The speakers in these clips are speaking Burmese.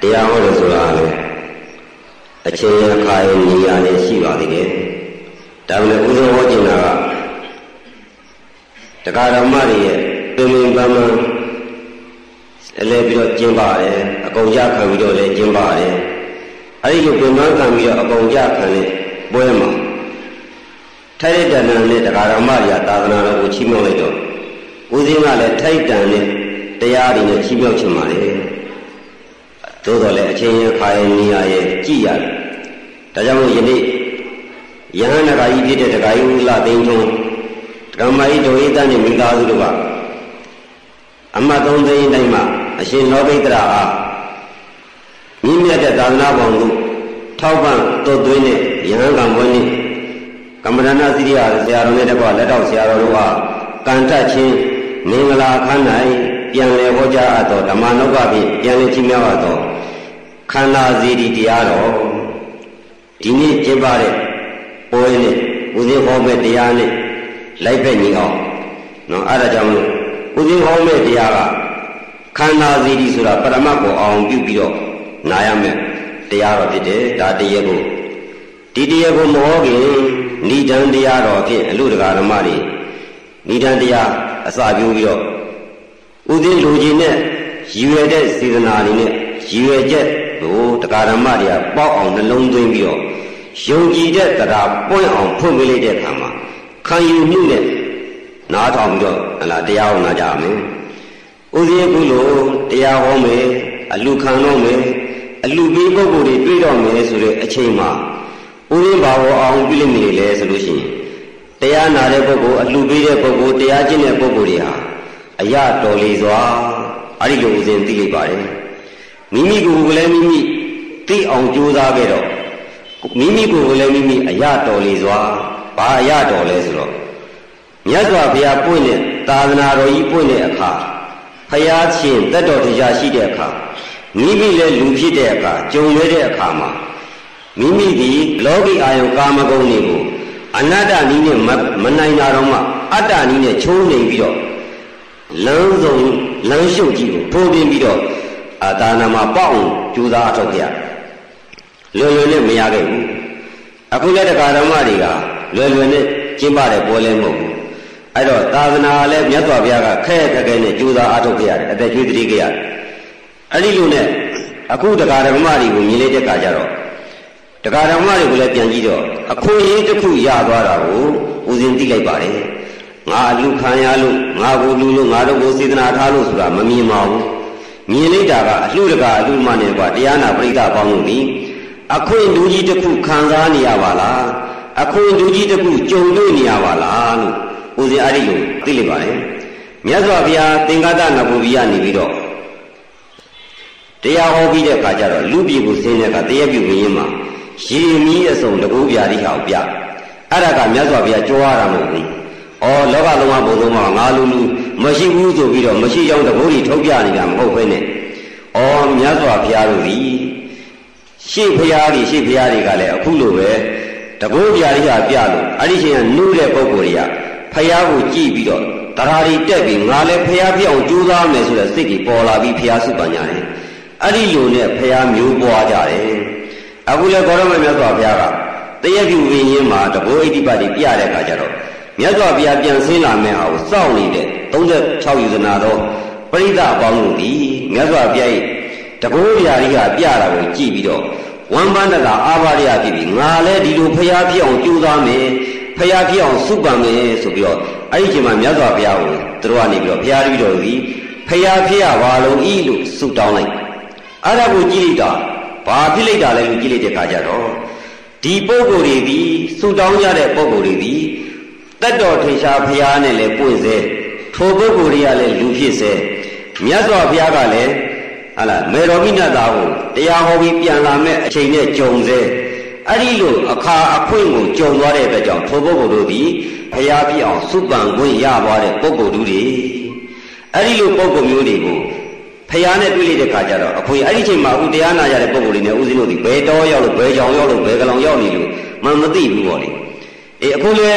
တရားဟောလို့ဆိုတာလေအချိန်အခါရဲ့နေရာနဲ့ရှိပါသေးတယ်ဒါပေမဲ့ဥဆုံးဟောကျင်တာကတရားဓမ္မတွေရဲ့ပင်ပင်ပန်းပန်းအလဲပြီးတော့ကျင်းပါတယ်အကုန်ကြခံပြီးတော့လည်းကျင်းပါတယ်အဲဒီလိုပင်ပန်းခံပြီးတော့အကုန်ကြခံတဲ့ပွဲမှာထိုက်တဲ့တဏ္ဍာနဲ့တရားဓမ္မတွေကသာသနာတော်ကိုချီးမြှောက်လိုက်တော့ဦးစင်းကလည်းထိုက်တန်တဲ့တရားတွေနဲ့ချီးမြှောက်ချင်ပါလေ သို့တော်လည်းအချင်းရခါရဲ့နေရာရဲ့ကြည်ရတယ်ဒါကြောင့်မို့ယနေ့ယဟန်နဂါကြီးဖြစ်တဲ့တဂါယုလသိန်းထုံးဓမ္မကြီးဒုဣတနဲ့မိသားစုတို့ကအမတ်သုံးသိန်းတိုင်းမှာအရှင်လောဘိတရာအားမြင့်မြတ်တဲ့သာသနာပေါင်းတို့ထောက်ပံ့တို့သွင်းတဲ့ယဟန်ကံပွဲနေ့ကမ္မရဏစိရိယဆရာတော်နဲ့တကွလက်တော်ဆရာတော်တို့ဟာကံတတ်ခြင်းမင်္ဂလာခန်း၌ပြန်လည်ဟောကြားအပ်သောဓမ္မနောကဖြင့်ပြန်လည်ချင်းမြောက်အပ်သော ခန္ဓာစီတီတရားတော်ဒီနေ့ကျင်းပတဲ့ပွဲနဲ့ဦးဇင်းဟောမဲ့တရားနဲ့လိုက်ဖက်ညီအောင်နော်အဲ့ဒါကြောင့်လို့ဦးဇင်းဟောမဲ့တရားကခန္ဓာစီတီဆိုတာပရမတ်ကိုအောင်ပြုပြီးတော့နာရမယ်တရားတော်ဖြစ်တယ်ဒါတရားကိုဒီတရားကိုမဟောခင်ဏိဒံတရားတော်ဖြင့်အလို့တရားဓမ္မတွေဏိဒံတရားအစာပြုပြီးတော့ဥသိလူကြီးနဲ့ရည်ရွယ်တဲ့စေတနာတွေနဲ့ရည်ရွယ်ချက် ကိုတရားဓမ္မတွေကပေါက်အောင်နှလုံးသွင်းပြီးတော့ယုံကြည်တဲ့တရားပွင့်အောင်ဖွင့်ပေးလိုက်တဲ့အခါမှာခံယူမှုနဲ့နားထောင်ပြီးတော့ဟလာတရားဟောနာကြမယ်ဥသိကုလို့တရားဟောမယ်အလူခံတော့မယ်အလူပေးပုဂ္ဂိုလ်တွေတွေ့တော့မယ်ဆိုတဲ့အချိန်မှာဥရင်းဘာဝအောင်ပြုလိမ့်မယ်လေဆိုလို့ရှိရင်တရားနာတဲ့ပုဂ္ဂိုလ်အလှပေးတဲ့ပုဂ္ဂိုလ်တရားကျင့်တဲ့ပုဂ္ဂိုလ်တွေဟာအရတော်လီစွာအဲ့ဒီလိုဦးဇင်သိလိုက်ပါတယ် မိမိကိုယ်ကိုလည်းမိမိသိအောင်ကြိုးစားခဲ့တော့မိမိကိုယ်ကိုလည်းမိမိအရတော်လီစွာဘာအရတော်လဲဆိုတော့မြတ်စွာဘုရားပွင့်တဲ့သာသနာတော်ကြီးပွင့်တဲ့အခါဖရာချင်းတက်တော်တရားရှိတဲ့အခါမိမိလည်းလူဖြစ်တဲ့အခါကြုံရတဲ့အခါမှာမိမိဒီလောကီအာယုကာမဂုဏ်တွေကိုအနတ္တနည်းနဲ့မနိုင်တာတော့မှအတ္တနည်းနဲ့ချိုးနေပြီးတော့လမ်းစုံလမ်းရှုပ်ကြီးကိုထိုးပြင်းပြီးတော့ အာဒါနာမှာပေါ့အောင်ကြိုးစားအထောက်ကြလွယ်လွယ်နဲ့မရခဲ့ဘူးအခုလည်းတရားဓမ္မတွေကလွယ်လွယ်နဲ့ကျင့်ပတဲ့ပွဲလဲမဟုတ်ဘူးအဲ့တော့သာသနာလည်းမြတ်စွာဘုရားကခဲခက်ခဲနဲ့ကြိုးစားအထောက်ကြရတယ်အသက်ကျွေးတည်ကြရတယ်အဲ့ဒီလိုနဲ့အခုတရားဓမ္မတွေကိုမြင်လိုက်တဲ့အခါကျတော့တရားဓမ္မတွေကိုလည်းပြန်ကြည့်တော့အခွင့်အရေးတစ်ခုရသွားတာကိုဦးဇင်းသိလိုက်ပါတယ်ငါလူခံရလို့ငါကိုလူလို့ငါတို့ကိုစေတနာထားလို့ဆိုတာမမြင်ပါဘူး မြင်လိုက်တာကအလှတကအလှမနဲ့ကွာတရားနာပရိသတ်ပေါင်းလို့ဒီအခွင့်လူကြီးတစ်ခုခံစားနေရပါလားအခွင့်လူကြီးတစ်ခုကြုံတွေ့နေရပါလားလို့ဦးဇင်းအဲ့ဒီလိုသိလိုက်ပါတယ်မြတ်စွာဘုရားသင်္ကတနဘူရိယနေပြီးတော့တရားဟောပြီးတဲ့အခါကျတော့လူပြည်ကိုဆင်းတဲ့အခါတရားပြုဝင်ရင်မှာရေမီးအစုံတကူပြာတိဟာကိုပြအဲ့ဒါကမြတ်စွာဘုရားကြွားတာမဟုတ်ဘူး။ဩလောကလုံးဝဘုံဆုံးမှာငါလူလူ မရှိဘူးဆိုပြီးတော့မရှိကြောင်းတကူကြီးထုတ်ပြနေတာမဟုတ်ဘဲနဲ့ဩမြတ်စွာဘုရားတို့ဒီရှေ့ဘုရားကြီးရှေ့ဘုရားတွေကလည်းအခုလိုပဲတကူပြာတိဟာပြလို့အဲ့ဒီချိန်ကနုတဲ့ပုံကိုယ်တွေကဘုရားကိုကြည့်ပြီးတော့တရားတွေတက်ပြီးငါလည်းဘုရားပြောင်းကြိုးစားမယ်ဆိုတဲ့စိတ်ကြီးပေါ်လာပြီးဘုရားစုပန်ကြတယ်။အဲ့ဒီလိုနဲ့ဘုရားမျိုးပွားကြတယ်။အခုလည်းကောရမမြတ်စွာဘုရားကတရပြုဝိညာဉ်မှာတဘောဣတိပတိပြတဲ့အခါကျတော့ မြတ်စွာဘုရားပြန်ဆင်းလာမယ့်ဟာကိုစောင့်နေတဲ့36ယူဇနာသောပရိသတ်အပေါင်းတို့ဒီမြတ်စွာဘုရား၏တဘောဗျာကြီးကပြတာကိုကြည့်ပြီးတော့ဝမ်းပန်းတကအာဘာရဖြစ်ပြီးငါလည်းဒီလိုဖျားဖြစ်အောင်ကြိုးစားမယ်ဖျားဖြစ်အောင်စုပန်မယ်ဆိုပြီးတော့အဲ့ဒီချိန်မှာမြတ်စွာဘုရားကိုသူတို့ကနေပြီးတော့ဘုရားတပည့်တော်ကြီးဖျားဖြစ်ရပါလို့ဤလို့ဆုတောင်းလိုက်အဲ့ဒါကိုကြည့်လိုက်တာဘာဖြစ်လိုက်တာလဲလို့ကြည့်လိုက်တဲ့အခါကျတော့ဒီပုံကိုယ်တွေဒီဆူတောင်းကြတဲ့ပုံကိုယ်တွေဒီ တတ်တော်ထေရှားဘုရားနဲ့လည်းပွင့်စေထိုပုဂ္ဂိုလ်တွေကလည်းလူဖြစ်စေမြတ်စွာဘုရားကလည်းဟာလားမေတော်မိနတ်သားကိုတရားဟောပြီးပြန်လာမဲ့အချိန်နဲ့ကြုံစေအဲ့ဒီလိုအခါအခွင့်ကိုကြုံသွားတဲ့အတွက်ကြောင့်ထိုပုဂ္ဂိုလ်တို့သည်ဘုရားပြအောင်စုပန်ခွင့်ရသွားတဲ့ပုဂ္ဂိုလ်တို့တွေအဲ့ဒီလိုပုဂ္ဂိုလ်မျိုးတွေကိုဖះနဲ့တွေ့လိုက်တဲ့ခါကျတော့အခွေအဲ့ဒီချိန်မှာအခုတရားနာကြတဲ့ပုံကိုယ်တွေနဲ့ဦးဇင်းတို့ဒီဘယ်တော်ရောက်လို့ဘယ်ကြောင်ရောက်လို့ဘယ်ကလောင်ရောက်နေလို့မှမသိဘူးပေါ့လေအေးအခုလဲ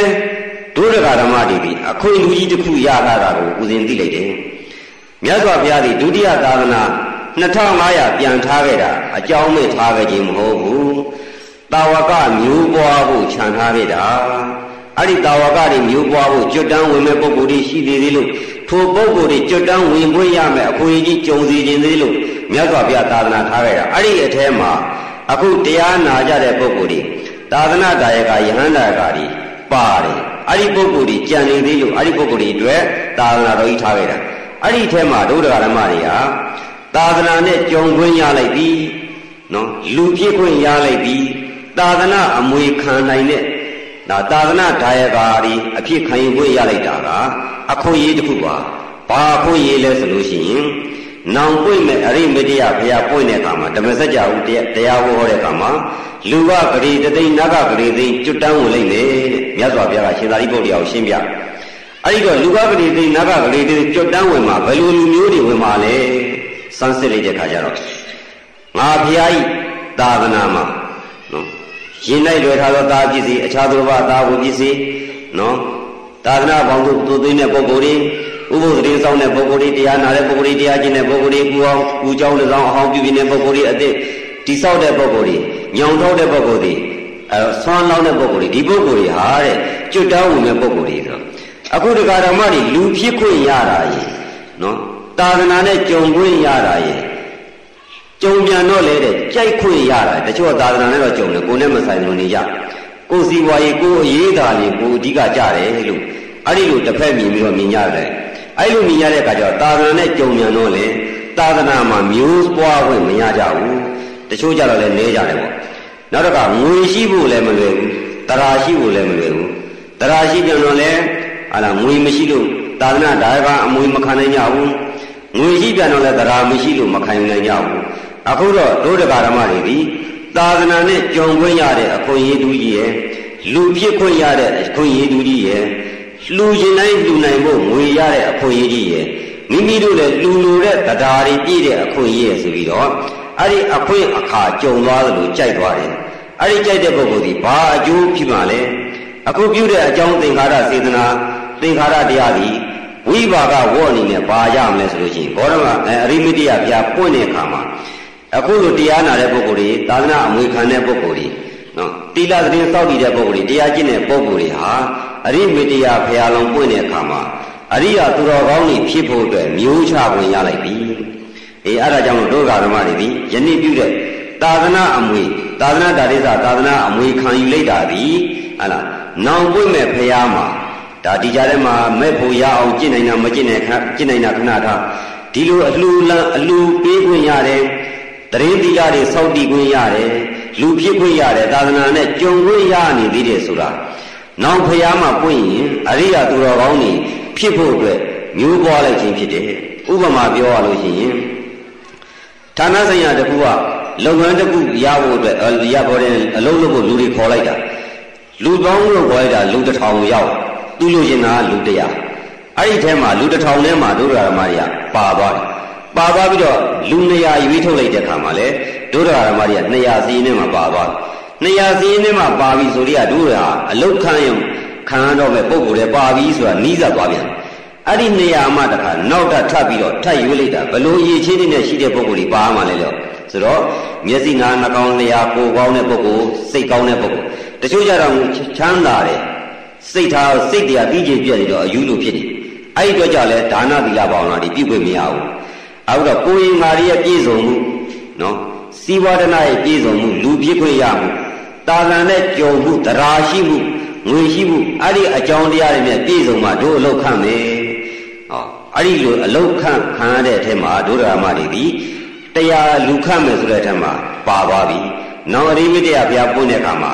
ဒုရကဓမ္မတွေဒီအခွေလူကြီးတစ်ခုရလာတာကိုဦးဇင်းသိလိုက်တယ်မြတ်စွာဘုရားဒီဒုတိယသာသနာ2500ပြန်ထားခဲ့တာအကြောင်းမဲ့ထားခဲ့ခြင်းမဟုတ်ဘူးတာဝကမျိုးပွားဖို့ခြံထားခဲ့တာအဲ့ဒီတာဝကတွေမျိုးပွားဖို့ကြွတန်းဝင်မဲ့ပုံကိုယ်တွေရှိသေးသေးလို့ထိုပုံကိုယ်တွေကြွတန်းဝင်ပွင့်ရမယ်အခွင့်အရေးကြုံစီခြင်းသေးလို့မြတ်စွာဘုရားသာသနာထားခဲ့တာအဲ့ဒီအထဲမှာအခုတရားနာကြတဲ့ပုံကိုယ်တွေသာသနာတာယကယဟန္တာကတွေပါတယ် အဲ့ဒီပုံကိုယ်တွေကြံနေသေးလို့အဲ့ဒီပုံကိုယ်တွေအတွက်သာသနာတော်ကြီးထားခဲ့တာအဲ့ဒီထဲမှာဒုဒ္ဒဂရမတွေဟာသာသနာနဲ့ကြုံခွင့်ရလိုက်ပြီနော်လူဖြစ်ခွင့်ရလိုက်ပြီသာသနာအမွေခံနိုင်တဲ့ဒါသာသနာဒါယကာတွေအဖြစ်ခံယူခွင့်ရလိုက်တာကအခွင့်အရေးတစ်ခုပါဘာအခွင့်အရေးလဲဆိုလို့ရှိရင်နောင်ပွင့်မဲ့အရိမတိယဘုရားပွင့်တဲ့အခါမှာဓမ္မစကြာဟုတရားဟောတဲ့အခါမှာလူကဂရေတသိန်းနဂဂရေသိန်းကျွတ်တန်းဝင်လိုက်လေတဲ့ မြတ်စွာဘုရားကရှင်သာရိပုတ္တရာကိုရှင်းပြအဲ့ဒီတော့လူကဂရေသိန်းနဂဂရေသိန်းကျွတ်တန်းဝင်မှာဘယ်လိုလူမျိုးတွေဝင်မှာလဲစမ်းစစ်လိုက်တဲ့ခါကျတော့ငါဘုရားဤသာသနာမှာနော်ရင်၌လွယ်ထားသောသာပစ္စည်းအခြားသောဘာသာဝပစ္စည်းနော်သာသနာပေါင်းတို့သူသိတဲ့ပုဂ္ဂိုလ်တွေဥပုသ်တိဆောင်တဲ့ပုဂ္ဂိုလ်တွေတရားနာတဲ့ပုဂ္ဂိုလ်တွေတရားကျင့်တဲ့ပုဂ္ဂိုလ်တွေပူအောင်ပူကြောင်းလည်းဆောင်အဟောင်းပြုပြနေတဲ့ပုဂ္ဂိုလ်တွေအသက်တိဆောက်တဲ့ပုဂ္ဂိုလ်တွေညောင်ထောက်တဲ့ပုဂ္ဂိုလ်တွေ အဲဆွမ်းလောင်းတဲ့ပုဂ္ဂိုလ်တွေဒီပုဂ္ဂိုလ်တွေဟာတဲ့ကျွတ်တောင်းဝင်တဲ့ပုဂ္ဂိုလ်တွေဆိုအခုဒီကာဓမ္မတွေလူဖြစ်ခွင့်ရတာရေနော်သာသနာနဲ့ကြုံခွင့်ရတာရေကြုံပြန်တော့လေတဲ့ကြိုက်ခွင့်ရတာတချို့သာသနာနဲ့တော့ကြုံတယ်ကိုယ်နဲ့မဆိုင်လို့နေကြကိုယ်စီပွားရေးကိုယ်အရေးသာလေးကိုအဓိကကြတယ်လို့အဲ့ဒီလိုတစ်ဖက်မြင်ပြီးတော့မြင်ရတယ်အဲ့လိုမြင်ရတဲ့အခါကျတော့သာသနာနဲ့ကြုံပြန်တော့လေသာသနာမှာမျိုးပွားခွင့်မရကြဘူးတချို့ကြတော့လည်းနေကြတယ်ပေါ့ နောက်တစ်ခါငွေရှိဖို့လည်းမလွယ်ဘူးတရာရှိဖို့လည်းမလွယ်ဘူးတရာရှိပြန်တော့လည်းဟာလားငွေမရှိလို့သာသနာဒါယကအမွေမခံနိုင်ကြဘူးငွေရှိပြန်တော့လည်းတရာမရှိလို့မခံနိုင်ကြဘူးအခုတော့ဒုဒကာဓမ္မတွေဒီသာသနာနဲ့ကြုံခွင့်ရတဲ့အခွင့်အရေးတူကြီးရဲ့လူဖြစ်ခွင့်ရတဲ့အခွင့်အရေးတူကြီးရဲ့လှူခြင်းတိုင်းလှူနိုင်ဖို့ငွေရတဲ့အခွင့်အရေးကြီးရဲ့မိမိတို့လည်းလှူလိုတဲ့တရားတွေပြည့်တဲ့အခွင့်အရေးရဲ့ဆိုပြီးတော့ အဲ့ဒီအခွင့်အခါကြုံသွားသလိုကြိုက်သွားတယ်အဲ့ဒီကြိုက်တဲ့ပုဂ္ဂိုလ်ဒီဘာအကျိုးဖြစ်မှာလဲအခုပြုတဲ့အကြောင်းသင်္ခါရစေတနာသင်္ခါရတရားဒီဝိပါကဝေါ့အနေနဲ့ဘာရမလဲဆိုလို့ရှိရင်ဘောရမအရိမတိယဘုရားပွင့်တဲ့အခါမှာအခုလိုတရားနာတဲ့ပုဂ္ဂိုလ်တွေသာသနာအမွေခံတဲ့ပုဂ္ဂိုလ်တွေနော်တိလသတင်းစောင့်တည်တဲ့ပုဂ္ဂိုလ်တွေတရားကျင့်တဲ့ပုဂ္ဂိုလ်တွေဟာအရိမတိယဘုရားလုံးပွင့်တဲ့အခါမှာအရိယာသူတော်ကောင်းတွေဖြစ်ဖို့အတွက်မျိုးချခွင့်ရလိုက်ပြီ အေးအဲ့ဒါကြောင့်ဒုက္ခဓမ္မတွေဒီယနေ့ပြုတဲ့သာသနာအမွေသာသနာတာရိသသာသနာအမွေခံယူလိုက်တာဒီဟလားနောင်ပွင့်မဲ့ဘုရားမှာဒါဒီကြားထဲမှာမဲ့ဖို့ရအောင်ကျင့်နိုင်တာမကျင့်နိုင်ခကျင့်နိုင်တာခဏထားဒီလိုအလှူလံအလှူပေးခွင့်ရတယ်တရင်သီလတွေစောင့်တည်ခွင့်ရတယ်လူဖြစ်ခွင့်ရတယ်သာသနာနဲ့ကြုံခွင့်ရနေသေးတယ်ဆိုတာနောင်ဖျားမှာပွင့်ရင်အရိယာသူတော်ကောင်းတွေဖြစ်ဖို့အတွက်မျိုးပွားလိုက်ခြင်းဖြစ်တယ်ဥပမာပြောရလို့ရှိရင် ဌာနဆိုင်ရာတစ်ခုကလုပ်ငန်းတစ်ခုရဖို့အတွက်ရပေါ်တဲ့အလုံးလုံးကိုလူတွေခေါ်လိုက်တာလူပေါင်းလို့ခေါ်လိုက်တာလူတစ်ထောင်ရောက်သူ့လို့ရှင်တာလူတရာအဲ့ဒီထဲမှာလူတစ်ထောင်ထဲမှာဒုဒ္ဒရာဓမ္မတွေကပါသွားတယ်ပါသွားပြီးတော့လူ200ရွေးထုတ်လိုက်တဲ့ခါမှာလေဒုဒ္ဒရာဓမ္မတွေက200စီးင်းထဲမှာပါသွားတယ်200စီးင်းထဲမှာပါပြီဆိုတော့ဒုဒ္ဒရာအလုတ်ခန်းရုံခံရတော့မဲ့ပုံကိုယ်လည်းပါပြီဆိုတာနီးစပ်သွားပြန် အဲ့ဒီ200မှတခါနောက်ထပ်ထပ်ပြီးတော့ထပ်ရွေးလိုက်တာဘလို့ရည်ချင်းနဲ့ရှိတဲ့ပုံကိုယ်ကြီးပါမှလဲလို့ဆိုတော့မျက်စိနာနှာခေါင်းလျာကိုယ်ကောင်းတဲ့ပုဂ္ဂိုလ်စိတ်ကောင်းတဲ့ပုဂ္ဂိုလ်တချို့ကြတော့ချမ်းသာတယ်စိတ်ထားစိတ်တရားပြီးကျင်ပြည့်နေတော့အယူလိုဖြစ်တယ်အဲ့ဒီတော့ကြလဲဒါနသီလဘာဝနာတွေပြုခွင့်မရဘူးအခုတော့ကိုယ်ရင်ငါရဲ့ပြည့်စုံမှုနော်စီဝါဒနာရဲ့ပြည့်စုံမှုလူပြည့်ခွင့်ရမှုတာလန်နဲ့ကြုံမှုတရားရှိမှုငွေရှိမှုအဲ့ဒီအကြောင်းတရားတွေနဲ့ပြည့်စုံမှတို့အလောက်ခံမယ်ဟော အဲ့ဒီလိုအလောက်ခံခံရတဲ့အထက်မှာဒုဒရာမတွေဒီတရားလူခတ်မယ်ဆိုတဲ့အထက်မှာပါသွားပြီ။နောင်အရိမိတရားဘုရားပွင့်တဲ့အခါမှာ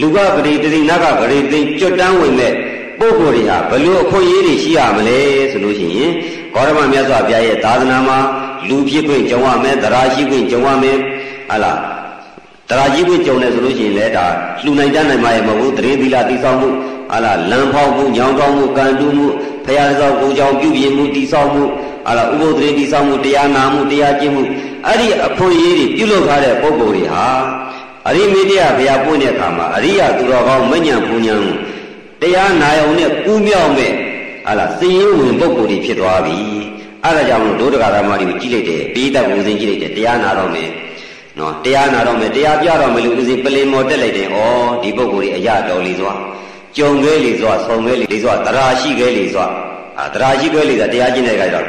လူကဂရိတိနကဂရိတိကြွတန်းဝင်မဲ့ပုဂ္ဂိုလ်တွေဟာဘလို့အခွင့်အရေးတွေရှိရမလဲဆိုလို့ရှိရင်ဂေါရမမြတ်စွာဘုရားရဲ့သာသနာမှာလူဖြစ်ခွင့်ကြုံရမယ်တရားရှိခွင့်ကြုံရမယ်ဟာလားတရားကြီးခွင့်ကြုံတယ်ဆိုလို့ရှိရင်လည်းဒါလှူနိုင်တတ်နိုင်မှာရမဟုတ်ဘူးတရင်သီလတိဆောက်မှု ဟာလားလမ်းဖောက်မှုညောင်းတောင်းမှုကံတူးမှုဖရာသောကိုကြောင့်ပြုပြင်မှုတိဆောက်မှုဟာလားဥပုသ္တရေတိဆောက်မှုတရားနာမှုတရားကျင့်မှုအဲ့ဒီအခွင့်အရေးတွေပြုလုပ်ထားတဲ့ပုဂ္ဂိုလ်တွေဟာအရိမေတ္တရာဘုရားပွင့်တဲ့အခါမှာအရိယာသူတော်ကောင်းမညံပူညံတရားနာယုံနဲ့ကူးမြောက်မဲ့ဟာလားစည်ရင်ဝင်ပုဂ္ဂိုလ်တွေဖြစ်သွားပြီအဲ့ဒါကြောင့်ဒုဒကာရမတွေကိုကြည့်လိုက်တယ်ပြီးတဲ့ဦးစင်းကြည့်လိုက်တယ်တရားနာတော့မယ်နော်တရားနာတော့မယ်တရားပြတော့မယ်လို့ဦးစင်းပလင်မော်တက်လိုက်တယ်ဩဒီပုဂ္ဂိုလ်ကြီးအရတော်လီစွာ ကြုံခဲလီစွာဆုံခဲလီစွာတရားရှိခဲလီစွာအာတရားရှိခဲလီစွာတရားကျင့်တဲ့ခါကျတော့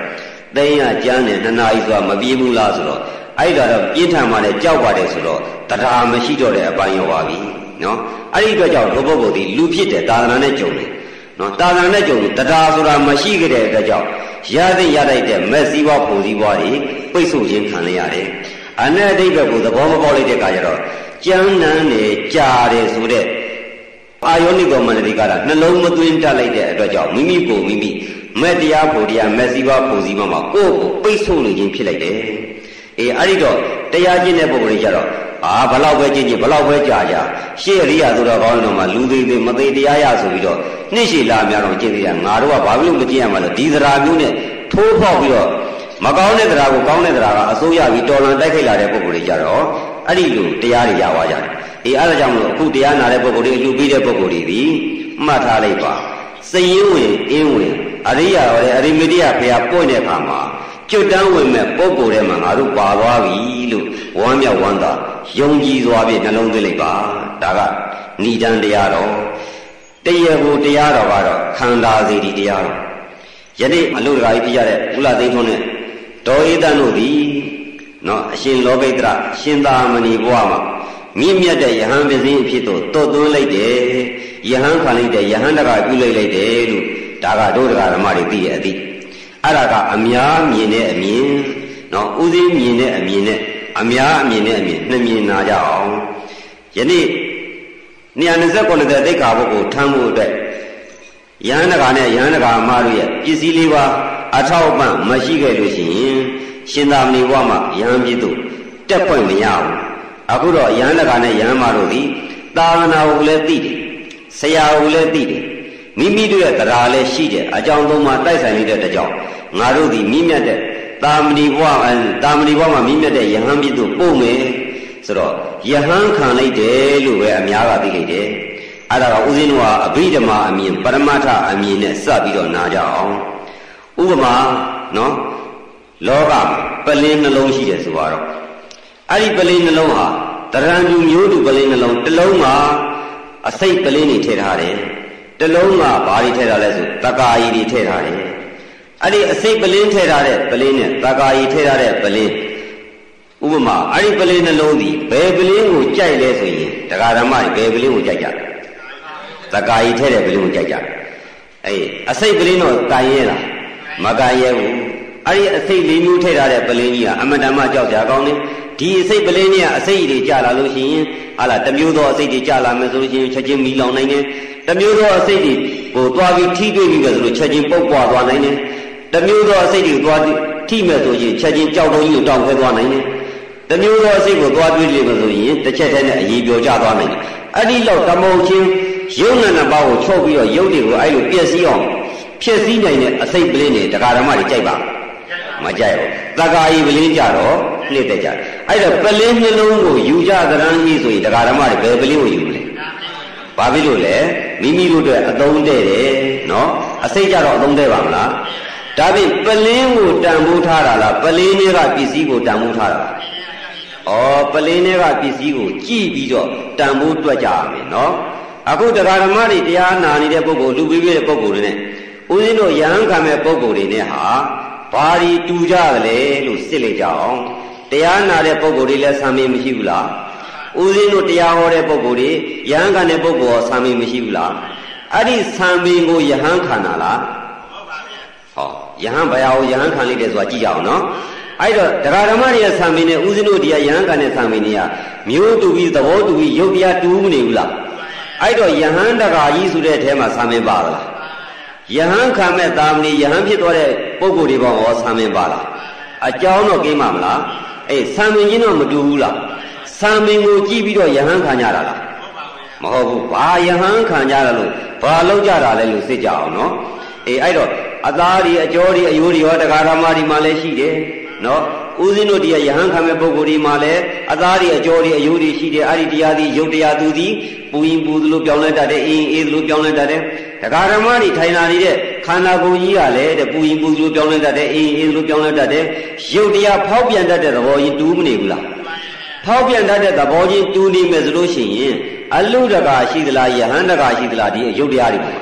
သိန်းရကျမ်းနဲ့နှစ်နာရီစွာမပြေးဘူးလားဆိုတော့အဲ့ဒါတော့ပြင်းထန်မှလည်းကြောက်ပါတယ်ဆိုတော့တရားမရှိတော့တဲ့အပိုင်းရောပါပြီနော်အဲ့ဒီအတွက်ကြောင့်ဘုပုဂ္ဂိုလ်ဒီလူဖြစ်တဲ့သာသနာနဲ့ကြုံတယ်နော်သာသနာနဲ့ကြုံတယ်တရားဆိုတာမရှိကြတဲ့အတွက်ကြောင့်ရတဲ့ရလိုက်တဲ့မက်စည်းဘွားပုံစည်းဘွားတွေပိတ်ဆို့ခြင်းခံရရတယ်အနတ်အဓိပ္ပာယ်ကိုသဘောမပေါက်လိုက်တဲ့အခါကျတော့ကြမ်းနန်းနေကြာတယ်ဆိုတဲ့ အာယောနိကောမနတိကတာနှလုံးမသွင်းတတ်လိုက်တဲ့အတွက်ကြောင့်မိမိကိုမိမိမက်တရားဖို့တရားမက်စည်းဘွားပုံစည်းဘွားမှာကိုယ့်ကိုပိတ်ဆို့နေခြင်းဖြစ်လိုက်တယ်အေးအဲ့ဒီတော့တရားကျင့်တဲ့ပုဂ္ဂိုလ်တွေကြတော့အာဘလောက်ပဲကျင့်ကျင့်ဘလောက်ပဲကြာကြာရှေ့ရိယာဆိုတော့ကောင်းတော့မှလူသေးသေးမသေးတရားရဆိုပြီးတော့နှစ်ရှည်လာများတော့ကျင့်သေးတာငါတို့ကဘာလို့မကျင့်ရမှာလဲဒီသရာမျိုးနဲ့ထိုးဖောက်ပြီးတော့မကောင်းတဲ့သရာကိုကောင်းတဲ့သရာကအစိုးရပြီးတော်လန်တိုက်ခိုက်လာတဲ့ပုဂ္ဂိုလ်တွေကြတော့အဲ့ဒီလိုတရားတွေရပါကြတယ် အေးအဲ့ဒါကြောင့်မလို့အခုတရားနာတဲ့ပုဂ္ဂိုလ်တွေအလှပြီးတဲ့ပုဂ္ဂိုလ်တွေဒီမှတ်ထားလိုက်ပါစိတ်ရင်းဝင်အင်းဝင်အရိယာရောလေအရိမေတ္တရဘုရားပွင့်တဲ့အခါမှာကျွတ်တန်းဝင်မဲ့ပုံကိုယ်ထဲမှာငါတို့ပါသွားပြီလို့ဝမ်းမြောက်ဝမ်းသာယုံကြည်စွာဖြင့်နှလုံးသွင်းလိုက်ပါဒါကဏိဒံတရားတော်တရားကိုတရားတော်ကတော့ခန္ဓာစီဒီတရားတော်ယနေ့အလုတကာကြီးပြရတဲ့ဘုလားသိန်းထွန်းနဲ့ဒေါ်ဧတန်တို့သည်နော်အရှင်လောဘိတ္တရရှင်သာမဏေဘဝမှာ မြင့်မြတ်တဲ့ယဟန်ပစ္စည်းအဖြစ်သို့တော့သွင်းလိုက်တယ်ယဟန်ခံလိုက်တယ်ယဟန်တကပြုလိုက်လိုက်တယ်လို့ဒါကဒုဒကာဓမ္မတွေသိရဲ့အသိအဲ့ဒါကအများမြင်တဲ့အမြင်နော်ဥသိမြင်တဲ့အမြင်နဲ့အများအမြင်နဲ့အမြင်နှစ်မြင်နာကြအောင်ယနေ့229တဲ့သိက္ခာပုဂ္ဂိုလ်ထမ်းဖို့အတွက်ယဟန်တကာနဲ့ယဟန်တကာအမတို့ရဲ့ပစ္စည်းလေးပါအထောက်အပံ့မရှိခဲ့လို့ရှိရင်ရှင်သာမဏေဘဝမှာယဟန်ပြည်သူတက်ခွင့်မရဘူး အခုတော့ယဟန်တကာနဲ့ယဟန်မတို့သည်သာသနာကိုလည်းသိတယ်ဆရာကိုလည်းသိတယ်မိမိတို့ရဲ့တရားလည်းရှိတယ်အကြောင်းသုံးပါတိုက်ဆိုင်နေတဲ့တကြောင်ငါတို့ဒီမိမြတ်တဲ့တာမဏိဘဝတာမဏိဘဝမှာမိမြတ်တဲ့ယဟန်ပြည်သူပို့မယ်ဆိုတော့ယဟန်ခံလိုက်တယ်လို့ပဲအများကသိလိုက်တယ်အဲ့ဒါကဦးဇင်းတို့ကအဘိဓမ္မာအမြင်ပရမတ္ထအမြင်နဲ့စပြီးတော့နားကြအောင်ဥပမာနော်လောကပလင်းနှလုံးရှိတယ်ဆိုတော့ အဲ့ဒီပလင်းနှလုံးဟာတရံတူမျိုးတူပလင်းနှလုံးတစ်လုံးမှာအစိတ်ပလင်းတွေထည့်ထားတယ်တလုံးကဘာတွေထည့်ထားလဲဆိုတက္ကာယီတွေထည့်ထားတယ်အဲ့ဒီအစိတ်ပလင်းထည့်ထားတဲ့ပလင်းနဲ့တက္ကာယီထည့်ထားတဲ့ပလင်းဥပမာအဲ့ဒီပလင်းနှလုံးဒီဘယ်ပလင်းကိုကြိုက်လဲဆိုရင်တရားဓမ္မတွေဘယ်ပလင်းကိုကြိုက်ကြလဲတက္ကာယီထည့်တဲ့ပလင်းကိုကြိုက်ကြတယ်အေးအစိတ်ပလင်းတော့ကန်ရဲလားမကန်ရဲဘူး အဲ့ဒီအစိတ်လေးမျိုးထည့်ထားတဲ့ပလင်းကြီးကအမတန်မှကြောက်ကြကောင်းတယ်ဒီအစိတ်ပလင်းကြီးကအစိတ်တွေကြလာလို့ရှိရင်ဟာလာတမျိုးသောအစိတ်တွေကြလာမယ်ဆိုလို့ရှိရင်ချက်ချင်းမီလောင်နိုင်တယ်တမျိုးသောအစိတ်တွေကိုသွားပြီးထိတွေ့ပြီးပဲဆိုလို့ချက်ချင်းပုတ်ပွားသွားနိုင်တယ်တမျိုးသောအစိတ်တွေကိုသွားထိမဲ့ဆိုရင်ချက်ချင်းကြောက်တုံးကြီးကိုတောင်းခဲသွားနိုင်တယ်တမျိုးသောအစိတ်ကိုသွားတွေ့လိမ့်မယ်ဆိုရင်တစ်ချက်တည်းနဲ့အရေးပြောကြသွားနိုင်တယ်အဲ့ဒီလောက်တမုံချင်းယုံနာနှစ်ပါးကိုချုပ်ပြီးတော့ယုတ်တွေကိုအဲ့လိုပြည့်စည်အောင်ဖြစ်စည်းနိုင်တဲ့အစိတ်ပလင်းတွေတရားဓမ္မတွေကြိုက်ပါ မကြိုက်ဘူးတက္ကာယီပလင်းကြတော့နှိမ့်တဲ့ကြအဲ့တော့ပလင်းနှလုံးကိုယူကြသရမ်းကြီးဆိုရင်တရားဓမ္မတွေဘယ်ပလင်းကိုယူမလဲဘာဖြစ်လို့လဲမိမိတို့အတွက်အသုံးတဲ့တယ်နော်အစိတ်ကြတော့အသုံးတဲ့ပါမလားဒါဖြင့်ပလင်းကိုတန်ဖိုးထားတာလားပလင်းတွေကပစ္စည်းကိုတန်ဖိုးထားတာလားဩပလင်းတွေကပစ္စည်းကိုကြည့်ပြီးတော့တန်ဖိုးတွက်ကြရမယ်နော်အခုတရားဓမ္မတွေတရားနာနေတဲ့ပုဂ္ဂိုလ်လူပြီးပြီးတဲ့ပုဂ္ဂိုလ်တွေနဲ့ဦးဇင်းတို့ယဟန်ခံမဲ့ပုဂ္ဂိုလ်တွေနဲ့ဟာ ဘာဒီတူကြသလဲလို့စစ်လိုက်ကြအောင်တရားနာတဲ့ပုဂ္ဂိုလ်တွေလည်းဆံမင်းမရှိဘူးလားဦးဇင်းတို့တရားဟောတဲ့ပုဂ္ဂိုလ်တွေယဟန်ခံတဲ့ပုဂ္ဂိုလ်ရောဆံမင်းမရှိဘူးလားအဲ့ဒီဆံမင်းကိုယဟန်ခံတာလားဟောယဟန်ဘယာကိုယဟန်ခံလိုက်တယ်ဆိုတာကြည့်ကြအောင်နော်အဲ့တော့တရားဓမ္မတွေရဲ့ဆံမင်းနဲ့ဦးဇင်းတို့တရားယဟန်ခံတဲ့ဆံမင်းတွေကမျိုးတူပြီးသဘောတူပြီးရုပ်တရားတူးမနေဘူးလားအဲ့တော့ယဟန်တကာကြီးဆိုတဲ့အထဲမှာဆံမင်းပါလား ယဟန်ခံမဲ့သာမဏေယဟန်ဖြစ်သွားတဲ့ပုဂ္ဂိုလ်တွေဘောဟောဆံမင်းပါလားအကြောင်းတော့ကိမမလားအေးဆံမင်းချင်းတော့မတူဘူးလားဆံမင်းကိုကြည့်ပြီးတော့ယဟန်ခံကြတာလားမဟုတ်ဘူးဘာယဟန်ခံကြတာလို့ဘာလောက်ကြတာလဲလို့စစ်ကြအောင်နော်အေးအဲ့တော့အသားတွေအကျော်တွေအယိုးတွေရောတရားဓမ္မတွေမှလည်းရှိတယ်နော်ဦးဇင်းတို့တရားယဟန်ခံမဲ့ပုဂ္ဂိုလ်ဒီမှာလည်းအသားတွေအကျော်တွေအယိုးတွေရှိတယ်အဲ့ဒီတရားသည်ယုတ်တရားသူသည်ပူရင်ပူသလိုပြောင်းလဲတတ်တယ်အေးအေးသလိုပြောင်းလဲတတ်တယ် တရားဓမ္မတွေထိုင်လာနေတဲ့ခန္ဓာကိုယ်ကြီးကလည်းတဲ့ပူရင်ပူလို့ပြောင်းလဲတတ်တယ်အေးအေးလို့ပြောင်းလဲတတ်တယ်ရုပ်တရားဖောက်ပြန်တတ်တဲ့သဘောကြီးတူးမနေဘူးလားဖောက်ပြန်တတ်တဲ့သဘောကြီးတူးနေမယ်ဆိုလို့ရှိရင်အလုတကာရှိသလားယဟန်တကာရှိသလားဒီရုပ်တရားတွေမှာ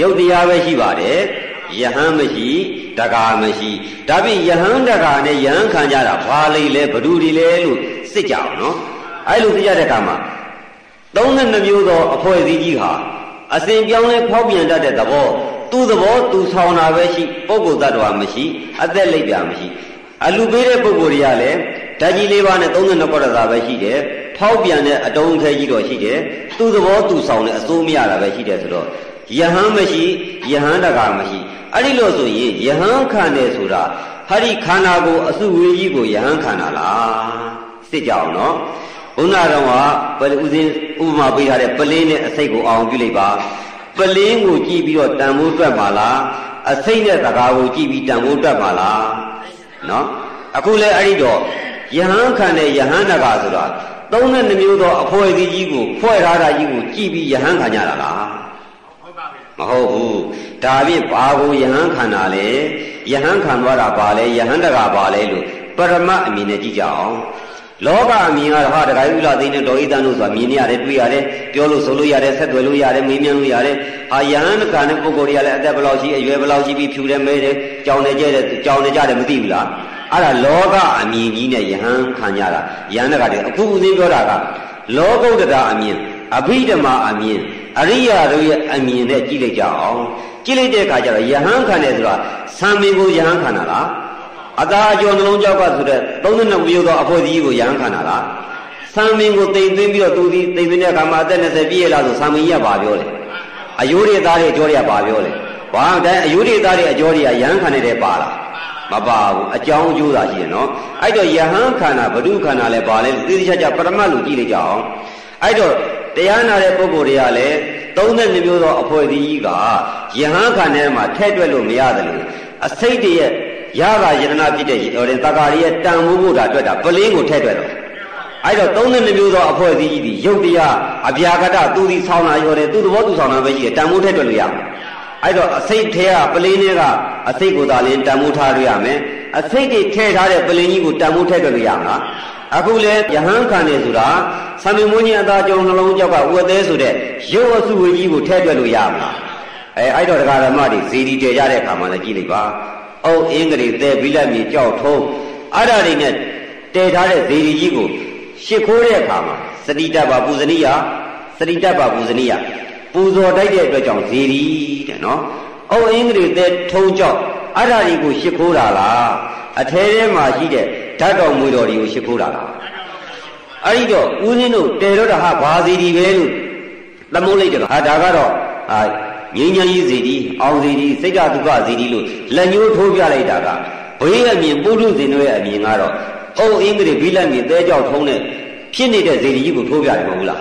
ရုပ်တရားပဲရှိပါတယ်ယဟန်မရှိတကာမရှိဒါဖြင့်ယဟန်တကာနဲ့ယဟန်ခံကြတာဘာလိလဲဘဒူဒီလဲလို့စစ်ကြအောင်နော်အဲ့လိုသိကြတဲ့အခါမှာ32မျိုးသောအဖွဲ့အစည်းကြီးဟာ အစဉ်ပြောင်းလဲဖောက်ပြန်တတ်တဲ့သဘောသူ့သဘောသူဆောင်တာပဲရှိပုဂ္ဂိုလ်တ attva မရှိအသက်လိပ်ပြမရှိအလူပေးတဲ့ပုဂ္ဂိုလ်တွေကလည်းဓာကြီးလေးပါးနဲ့32ကောရတာပဲရှိတယ်ဖောက်ပြန်တဲ့အတုံးခဲကြီးတော့ရှိတယ်သူ့သဘောသူဆောင်တဲ့အစိုးမရတာပဲရှိတယ်ဆိုတော့ယဟန်မရှိယဟန်တကာမရှိအဲ့ဒီလို့ဆိုရင်ယဟန်ခံတယ်ဆိုတာဟာဒီခန္ဓာကိုယ်အစုဝေးကြီးကိုယဟန်ခံတာလားစစ်ကြအောင်နော် ဘုရားတော်ကပလဥစဉ်ဥပမာပေးထားတဲ့ပလင်းနဲ့အစိတ်ကိုအောင်ပြုလိုက်ပါပလင်းကိုကြည့်ပြီးတော့တန်ဖိုးတွက်ပါလားအစိတ်နဲ့တကားကိုကြည့်ပြီးတန်ဖိုးတွက်ပါလားနော်အခုလဲအဲ့ဒီတော့ယဟန်ခံတဲ့ယဟန်နဂါဆိုတာသုံးတဲ့နှမျိုးသောအဖွဲ့အစည်းကြီးကိုဖွဲ့ထားတာကြီးကိုကြည့်ပြီးယဟန်ခံကြတာလားမဟုတ်ဘူးဒါဖြင့်ဘာကိုယဟန်ခံတာလဲယဟန်ခံသွားတာပါလဲယဟန်တကာပါလဲလို့ပရမတ်အမြင်နဲ့ကြည့်ကြအောင် လောကအမြင်ကတော့ဟာတခါဥလာသိနေတော်ဤတန်လို့ဆိုတာမြင်ရတယ်တွေ့ရတယ်ပြောလို့ဆိုလို့ရတယ်ဆက်သွယ်လို့ရတယ်မေးမြန်းလို့ရတယ်ဟာယဟန်ကနဲ့ပုဂ္ဂိုလ်တွေကလည်းအသက်ဘယ်လောက်ရှိအရွယ်ဘယ်လောက်ရှိပြီးဖြူတယ်မဲတယ်ကြောင်နေကြတယ်ကြောင်နေကြတယ်မသိဘူးလားအဲ့ဒါလောကအမြင်ကြီးနဲ့ယဟန်ခံကြတာယဟန်ကတည်းအခုဦးသိပြောတာကလောကုတ္တရာအမြင်အဘိဓမ္မာအမြင်အရိယာတို့ရဲ့အမြင်နဲ့ကြည့်လိုက်ကြအောင်ကြည့်လိုက်တဲ့အခါကျတော့ယဟန်ခံတယ်ဆိုတာသံမင်ကိုယဟန်ခံတာလား အသာအကျော်နှလုံးကြောက်ကဆိုတဲ့32မျိုးသောအဖွဲ့အစည်းကိုယဟန်ခံတာလားသံမင်ကိုတိမ်သိမ်းပြီးတော့သူဒီတိမ်သိမ်းတဲ့အခါမှာအသက်20ပြည့်ရလားဆိုသံမင်ကြီးကဘာပြောလဲအယိုးတွေသားတွေအကျော်တွေကဘာပြောလဲဘာတိုင်းအယိုးတွေသားတွေအကျော်တွေကယဟန်ခံနေတဲ့ပါလားမပါဘူးအကြောင်းအကျိုးသာရှိတယ်နော်အဲ့တော့ယဟန်ခန္ဓာဘုဒ္ဓခန္ဓာလည်းပါလဲသိသိချာချာပရမတ်လို့ကြည့်လိုက်ကြအောင်အဲ့တော့တရားနာတဲ့ပုဂ္ဂိုလ်တွေကလည်း32မျိုးသောအဖွဲ့အစည်းကြီးကယဟန်ခန္ဓာမှာထည့်တွက်လို့မရတယ်လို့အစိတ်တရဲ့ ရတာယတနာဖြစ်တဲ့ဟိုတဲ့တကာရီရဲ့တန်မိုးဖို့တာတွေ့တာပလင်းကိုထည့်တွက်တော့အဲ့တော့32မျိုးသောအဖွဲ့အစည်းကြီးဒီရုပ်တရားအပြာကတသူဒီဆောင်းတာရောတယ်သူသဘောသူဆောင်းတာပဲရှိတယ်တန်မိုးထည့်တွက်လို့ရမှာအဲ့တော့အစိတ်ထဲကပလင်းတွေကအစိတ်ကိုသာလင်းတန်မိုးထားရရမယ်အစိတ်တွေထည့်ထားတဲ့ပလင်းကြီးကိုတန်မိုးထည့်တွက်လို့ရမှာအခုလဲယဟန်ခံနေဆိုတာသံမင်းမွန်းကြီးအသားကြုံနှလုံးကြောက်ကဝတ်သေးဆိုတဲ့ရုပ်အစုဝေကြီးကိုထည့်တွက်လို့ရမလားအဲအဲ့တော့တရားဓမ္မတွေဇီဒီတည်ကြတဲ့အခါမှာလည်းကြည့်လိုက်ပါ အုတ်အင်္ဂလိသဲဘိလက်မြေကြောက်ထုံးအဲ့ဒါတွေနဲ့တည်ထားတဲ့ဇီဒီကြီးကိုရှ िख ိုးတဲ့အခါမှာစတိတ္တပါပူဇနိယစတိတ္တပါပူဇနိယပူဇော်တိုက်တဲ့အတွက်ကြောင့်ဇီဒီတဲ့နော်အုတ်အင်္ဂလိသဲထုံးကြောက်အဲ့ဒါတွေကိုရှ िख ိုးတာလားအထဲထဲမှာရှိတဲ့ဓာတ်တော်မွေတော်တွေကိုရှ िख ိုးတာလားအဲ့ဒီတော့ဦးဇင်းတို့တည်တော့တာဟာဘာစီဒီပဲလို့သမုတ်လိုက်တယ်ဟာဒါကတော့ဟာ ငြိမ်းချမ်းရေးစီဒီအောင်စီဒီစိတ်ဓာတ်ဒုက္ခစီဒီလို့လက်ညှိုးထိုးပြလိုက်တာကဘေးအမြင်ပုထုဇဉ်တို့ရဲ့အမြင်ကတော့အုံအင်္ဂလိဘိလက်မြေသဲကြောက်ထုံးတဲ့ဖြစ်နေတဲ့ဇီဒီကြီးကိုထိုးပြတယ်မဟုတ်လား